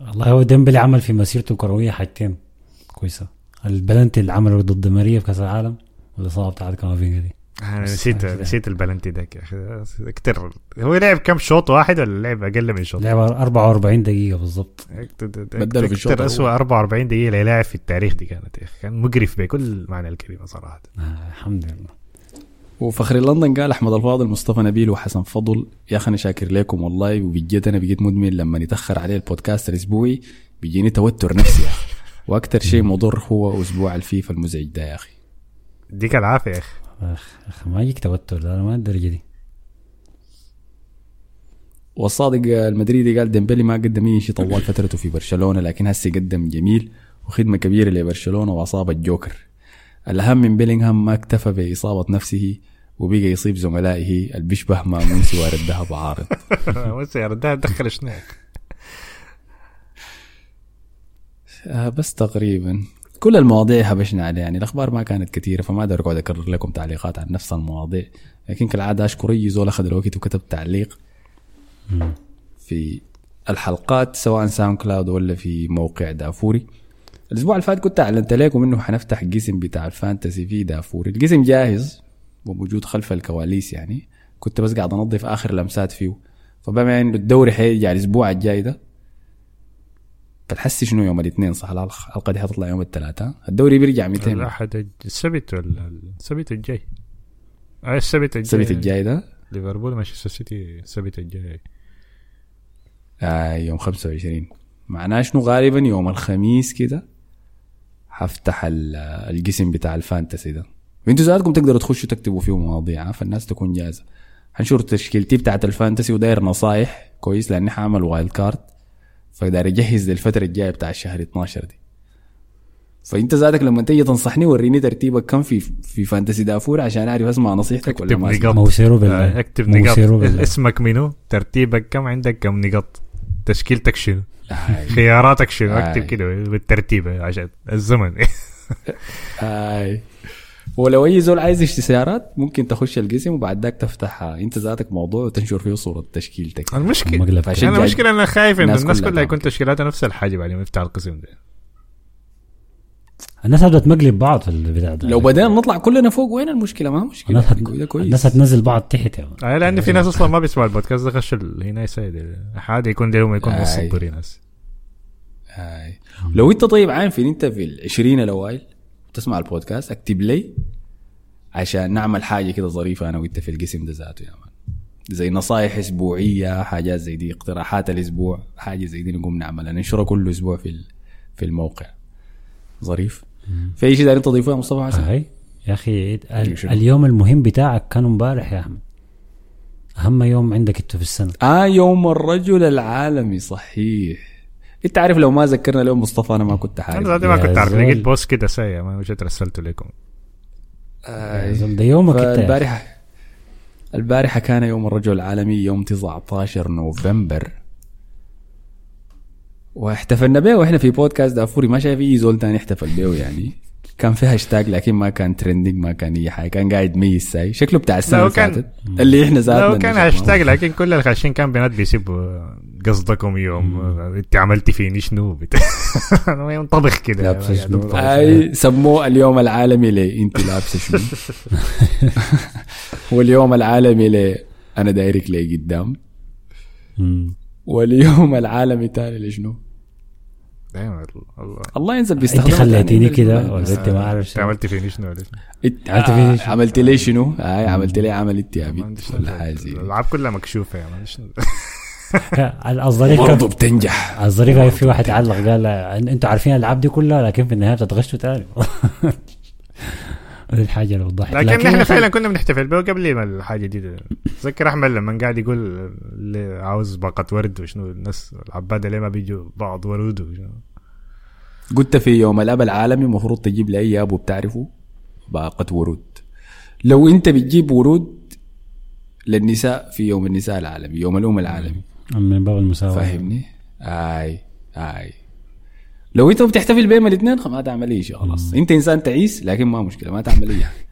والله هو ديمبلي عمل في مسيرته الكروية حاجتين كويسة. البلنتي اللي عمله ضد دي ماريا في كأس العالم والاصابه بتاعت كامافينجا دي. أنا نسيت كده. نسيت البلنتي ذاك يا أخي. كتير. هو لعب كم شوط؟ واحد ولا لعب أقل من شوط؟ لعب 44 دقيقة بالضبط. بدلوا في الشوط. اسوء 44 دقيقة للاعب في التاريخ دي كانت يا أخي. كان مقرف بكل معنى الكلمة صراحة. آه الحمد لله. وفخر لندن قال أحمد الفاضل مصطفى نبيل وحسن فضل يا أخي أنا شاكر لكم والله وبجد أنا بقيت مدمن لما يتاخر عليه البودكاست الأسبوعي بيجيني توتر نفسي يا أخي. وأكثر شيء مضر هو أسبوع الفيفا المزعج ده يا أخي. يديك العافية يا أخي. أخ أخ، ما يجيك توتر ده أنا ما الدرجة دي. والصادق المدريدي قال ديمبلي ما قدم أي شيء طوال فترته في برشلونة لكن هسه قدم جميل وخدمة كبيرة لبرشلونة وأصاب الجوكر. الأهم من بيلينغهام ما اكتفى بإصابة نفسه وبقى يصيب زملائه اللي بيشبه مامون سوار الذهب عارض. بس يا ردها دخل شنو آه بس تقريبا. كل المواضيع هبشنا عليها. يعني الأخبار ما كانت كثيرة فما أقدر أقعد أكرر لكم تعليقات عن نفس المواضيع. لكن كالعادة اشكر اي زول أخذ الوقت وكتب تعليق في الحلقات سواء SoundCloud ولا في موقع دافوري. الأسبوع اللي فات كنت أعلنت لكم إنه حنفتح قسم بتاع ال fantasy في دافوري. القسم جاهز وموجود خلف الكواليس يعني. كنت بس قاعد أنظف آخر لمسات فيه. فبما إنه الدوري حيرجع الأسبوع الجاي ده فهسي شنو يوم الاثنين صح؟ الحلقة دي حتطلع يوم الثلاثاء الدوري بيرجع 200 الاحد السبت ولا السبت الجاي. آه السبت الجاي. السبت الجاي ده؟ ليفربول مانشستر سيتي السبت الجاي. آه يوم 25 معناه شنو؟ غالبا يوم الخميس كده حفتح ال- القسم بتاع ال fantasy ده. وانتوا ذاتكم تقدروا تخشوا تكتبوا فيه مواضيع فالناس تكون جاهزة. حنشر تشكيلتي بتاعت ال fantasy وداير نصايح كويس لأني حاعمل wild card فداير اجهز للفترة الجاية بتاع الشهر 12 دي. فأنت ذاتك لما تيجي تنصحني وريني ترتيبك كم في في fantasy دافوري عشان أعرف أسمع نصيحتك ولا اكتب ما أسمع. نقاط موسيرو آه، بالله اكتب موسيرو نقاط اسمك منو؟ ترتيبك كم؟ عندك كم نقاط؟ تشكيلتك شنو. خياراتك شنو؟ اكتب. كده بالترتيب عشان الزمن. هاي. ولو أي زول عايز استشارات ممكن تخش القسم وبعد ذاك تفتح أنت ذاتك موضوع وتنشر فيه صورة تشكيلتك المشكلة أنا المشكلة أنا خايف انه الناس الناس كلها كلها يكون. تشكيلاتها نفس الحاجة بعد ما يفتح القسم ده الناس هتبدا تمقلب بعض في البتاع ده لو بدينا نطلع كلنا فوق وين المشكلة ما مشكلة الناس هت... كويس الناس هتنزل بعض تحت يعني. آه لأن في ناس أصلا ما بيسمعوا البودكاست ده خش ال- هنا يساعد عادي يكون لهم يكون. الدوري ناس. لو أنت طيب عارف إن أنت في العشرين الأوائل تسمع البودكاست اكتب لي عشان نعمل حاجة كده ظريفة أنا وأنت في القسم ده ذاته يا مان. زي نصائح أسبوعية حاجات زي دي اقتراحات الأسبوع حاجة زي دي نقوم نعملها ننشرها كل أسبوع في في الموقع. ظريف؟ في اي شيء دارين تضيفه يا مصطفى حسن؟ هاي يا أخي؟ اليوم المهم بتاعك كان امبارح يا أحمد. أهم يوم عندك أنت في السنة. آه يوم الرجل العالمي صحيح. انت عارف لو ما ذكرنا اليوم مصطفى أنا ما كنت أنا عارف ذاتي ما كنت زول. لقيت بوست كده سايا ما جيت رسلته لكم آه. ده يومك انت. البارحة البارحة كان يوم الرجل العالمي يوم 19 نوفمبر واحتفلنا به وإحنا في بودكاست دافوري ما شايف أي زول تاني احتفل به يعني كان في هاشتاج لكن ما كان trending ما كان أي حاجة كان قاعد ميز ساي شكله بتاع السنة اللي فاتت اللي إحنا ذاتنا لو كان. هاشتاج لكن كل الخاشين كان بنات بيسيبوا قصدكم يوم انت عملتي فيني شنو طبخ كده لابسة شنو؟ اي سموه اليوم العالمي لي انت لابسة شنو واليوم العالمي لي أنا دايرك لي قدام. واليوم العالمي تاني لشنو دايما الله الله ينزل انت بيستخدمها خليتيني. كده ولا انت ما انت شنو؟ عملتي فيني شنو عملت آه، فيه شنو؟ عملت لي شنو؟ هاي عملت لي عمل انت يا بنت ولا حاجة زي. الألعاب كلها مكشوفة يا مان؟ الظريف برضه بتنجح الظريف في واحد علق قال إن- أنتوا عارفين الألعاب دي كلها لكن في النهاية بتتغشوا تاني. هذه الحاجة اللي بتضحك. لكن يا إحنا فعلا كنا بنحتفل به قبل ما الحاجة دي تذكر أحمد لما قاعد يقول اللي عاوز باقة ورد وشنو الناس العباده ليه ما بيجوا بعض ورود وشنو. قلت في يوم الأب العالمي المفروض تجيب لأي ابو بتعرفه باقة ورود. لو أنت بتجيب ورود للنساء في يوم النساء العالمي يوم الأم العالمي. من باب المساواة. فاهمني؟ أي أي. لو أنت بتحتفل بيهم الاثنين ما تعمل أي شيء خلاص. أنت إنسان تعيس لكن ما مشكلة ما تعمل أي حاجة.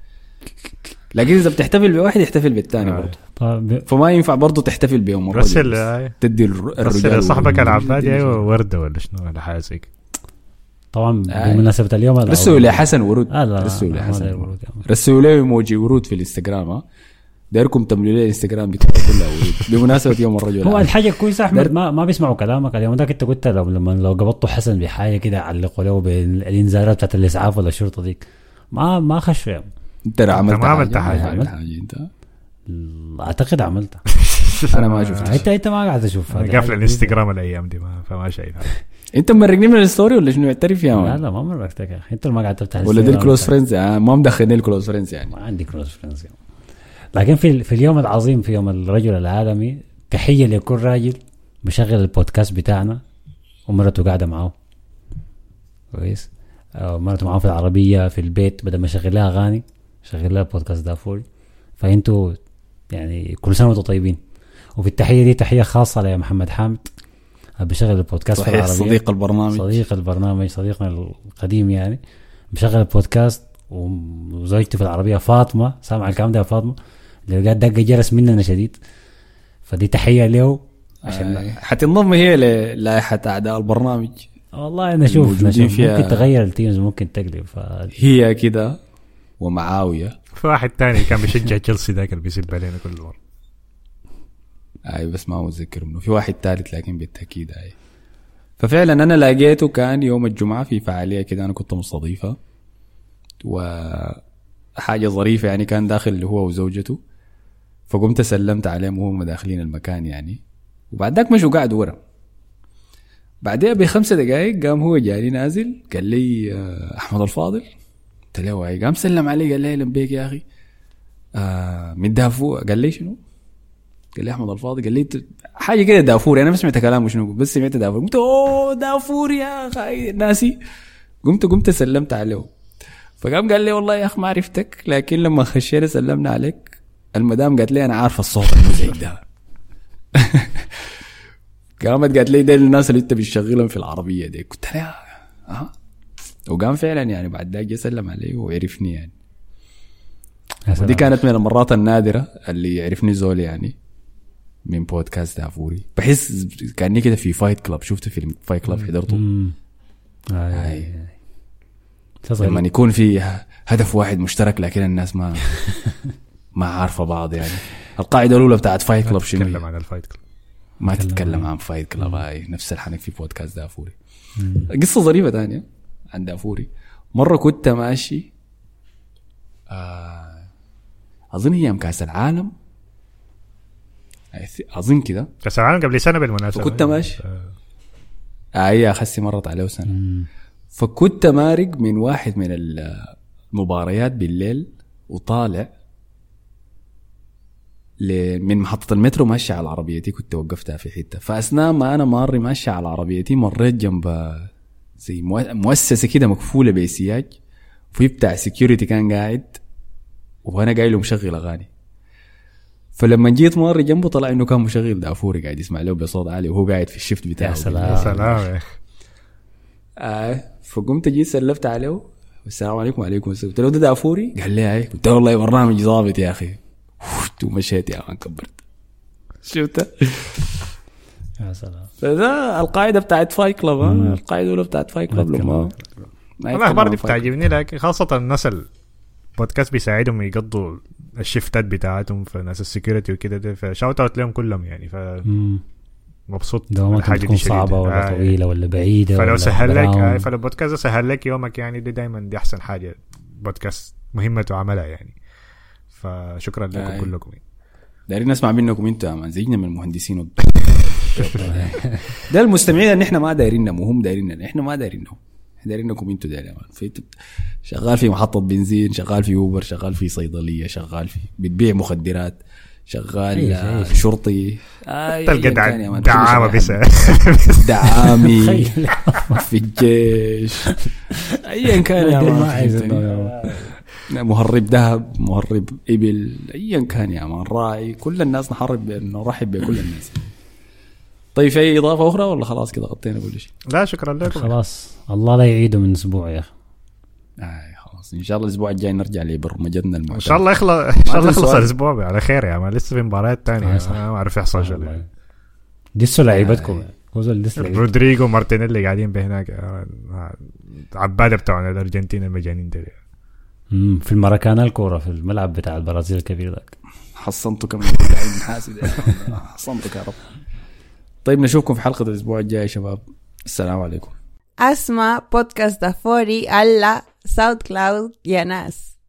لكن إذا بتحتفل بواحد احتفل بالثاني برضه. طيب فما ينفع برضه تحتفل بيوم رسل. تدي الر- الرجال رسل صاحبك. العبادي أيوه وردة ولا شنو ولا حاجة زي كده. طبعا آه. بمناسبة اليوم رسلوا لحسن ورود. آه لا رسلوا لحسن داير ورود. رسلوا له ايموجي ورود في الإنستغرام دايركم تملوا لي الانستغرام بتاعه كلها ورود بمناسبه يوم الرجل هو. الحاجة كويسه أحمد ما ما بيسمعوا كلامك. اليوم ذاك انت قلت لو لما لو قبضتوا حسن بحاجة كده علقوا له بالانذارات بتاعت الإسعاف ولا الشرطة ديك. ما ما خشوا يعني. انت عملت ما عملت حاجة. انت؟ أعتقد عملتها. أنا ما شفت انت أنت ما قاعد هذا. قافل الإنستغرام الأيام دي ما فما شايف. أنت مرقني من ال story ولا شنو؟ اعترف يا لا لا ما مرقتك يا أخي. أنت اللي ما قاعد تفتح ولا دي ال close. friends؟ آه ما مدخلني ال close friends يعني. ما عندي close friends يعني. لكن في في اليوم العظيم في يوم الرجل العالمي تحية لكل راجل بشغل البودكاست بتاعنا ومرته قاعدة معاه كويس؟ آه، مرته معاه في العربية في البيت بدل ما يشغل لها أغاني شغل لها بودكاست دافوري. فأنتوا يعني كل سنة وأنتم طيبين. وفي التحية دي تحية خاصة لمحمد حامد آه، بشغل البودكاست في صحيح العربية. صديق البرنامج. صديق البرنامج صديقنا القديم يعني. مشغل البودكاست وزوجته في العربية فاطمة. سامع الكلام ده يا فاطمة. اللي قاعد دق جرس مننا شديد. فدي تحية له عشان آه، حتنضم هي للائحه أعداء البرنامج. والله نشوف فيها- ممكن تغير ال teams ممكن تقلب ف هي كده ومعاوية. في واحد تاني كان بيشجع تشيلسي ذاك اللي بيسب علينا كل مرة. أي بس ما متذكر منه. في واحد ثالث لكن بالتأكيد أي. ففعلا أنا لقيته كان يوم الجمعة في فعالية كده أنا كنت مستضيفها وحاجه ظريفة يعني كان داخل اللي هو وزوجته. فقمت سلمت عليهم وهم داخلين المكان يعني. وبعد ذاك مشوا قعدوا ورا. بعدها بخمسة دقائق قام هو جاني نازل قال لي آه، أحمد الفاضل. قلت له. قام سلم علي قال لي أهلا بيك يا أخي. آه من دافور. قال لي شنو؟ قال لي أحمد الفاضل. قال لي "أنت- حاجة كده دافوري أنا ما سمعت كلامه شنو بس سمعت دافور. قلت أوه دافور يا أخي ناسي. قمت قمت سلمت عليه. فقام قال لي والله يا أخي ما عرفتك لكن لما خشينا سلمنا عليك. المدام قالت لي أنا عارفة الصوت المزعج ده. قامت قالت لي ده الناس اللي انت بتشغلهم في العربية دي. قلت لها آه. وقام فعلا يعني بعد ذاك جه سلم علي وعرفني يعني. ودي كانت من المرات النادرة اللي يعرفني زول يعني من بودكاست دافوري بحس كأني كده في Fight Club شفت فيلم Fight Club حضرته. آه، لما يكون في هدف واحد مشترك لكن الناس ما ما عارفة بعض يعني. القاعدة الأولى بتاعت Fight Club شنو نتكلم هي؟ عن ال Fight Club ما تتكلم عن Fight Club هاي نفس الحنك في بودكاست دافوري. قصة ظريفة ثانية عن دافوري. مرة كنت ماشي آه أظن أيام كأس العالم. أظن كده. كأس العالم قبل سنة بالمناسبة. فكنت ماشي. آه. آه هي خسي مرت عليه سنه مم. فكنت مارق من واحد من المباريات بالليل وطالع من محطة المترو ماشي على عربيتي كنت وقفتها في حتة. فأثناء ما أنا ماري ماشي على عربيتي مريت جنب زي مؤ- مؤسسة كده مقفولة بسياج وفي بتاع security كان قاعد وأنا قايل له مشغل أغاني. فلما جيت ماري جنبه طلع إنه كان مشغل دافوري قاعد يسمع له بصوت عالي وهو قاعد في ال shift بتاعه. يا سلام. يا سلام. يا أخي. آه فقمت جيت سلمت عليه السلام عليكم وعليكم السلام. قلت له ده دافوري؟ قال لي اي قلت له والله برنامج ظابط يا أخي. وشت ومشيت يا man كبرت شفت يا سلام فده القاعدة بتاعت Fight Club ها القاعدة الأولى بتاعت Fight Club لما الاخبار دي. بتعجبني لكن خاصة الناس البودكاست بيساعدهم يقضوا الشفتات بتاعتهم في ناس ال security وكده ده ف shout out لهم كلهم يعني مم. فمبسوط دواماتهم تكون. صعبة ولا آه، طويلة ولا بعيدة فلو ولا سهل لك. آه، فلو البودكاست ده سهل لك يومك يعني دي دايما دي أحسن حاجة بودكاست مهمته عملها يعني فشكرا لكم آه. كلكم دايرين نسمع منكم مان زينا من المهندسين ده المستمعين اللي إحنا ما دايرينهم وهم دايريننا إحنا ما دايرينهم دايرينكم أنتوا دايرين في شغال في محطة بنزين شغال في أوبر شغال في صيدلية شغال في بتبيع مخدرات شغال عيش. شرطي آه، تلقى. دعامة بس. دعامي. في الجيش ايا كان يا مان؟ مهرب ذهب مهرب إبل ايا كان يا man راعي كل الناس نحرب نرحب بكل الناس. طيب في اي إضافة أخرى ولا خلاص كده غطينا كل شيء؟ لا شكرا لكم خلاص الله لا يعيده من أسبوع يا أخي. آه خلاص. إن شاء الله الأسبوع الجاي نرجع لبرمجتنا المعتاد. إن شاء الله يخلص إن شاء الله يخلص. الأسبوع على خير يا man لسه في مباريات آه، ثانية صح. ما أعرف يحصل شو. دسوا لعيبتكم. دس لعيبتكم. رودريجو مارتينيلي قاعدين بهناك. آه، آه، عباده بتوعنا الأرجنتين المجانين مم، في المراكانا الكورة في الملعب بتاع البرازيل الكبير ذاك. حصنتوا كم كل عين حاسد حصنتك يا رب. طيب نشوفكم في حلقة الأسبوع الجاي يا شباب. السلام عليكم. Asma Podcast Dafori alla SoundCloud y a Nas.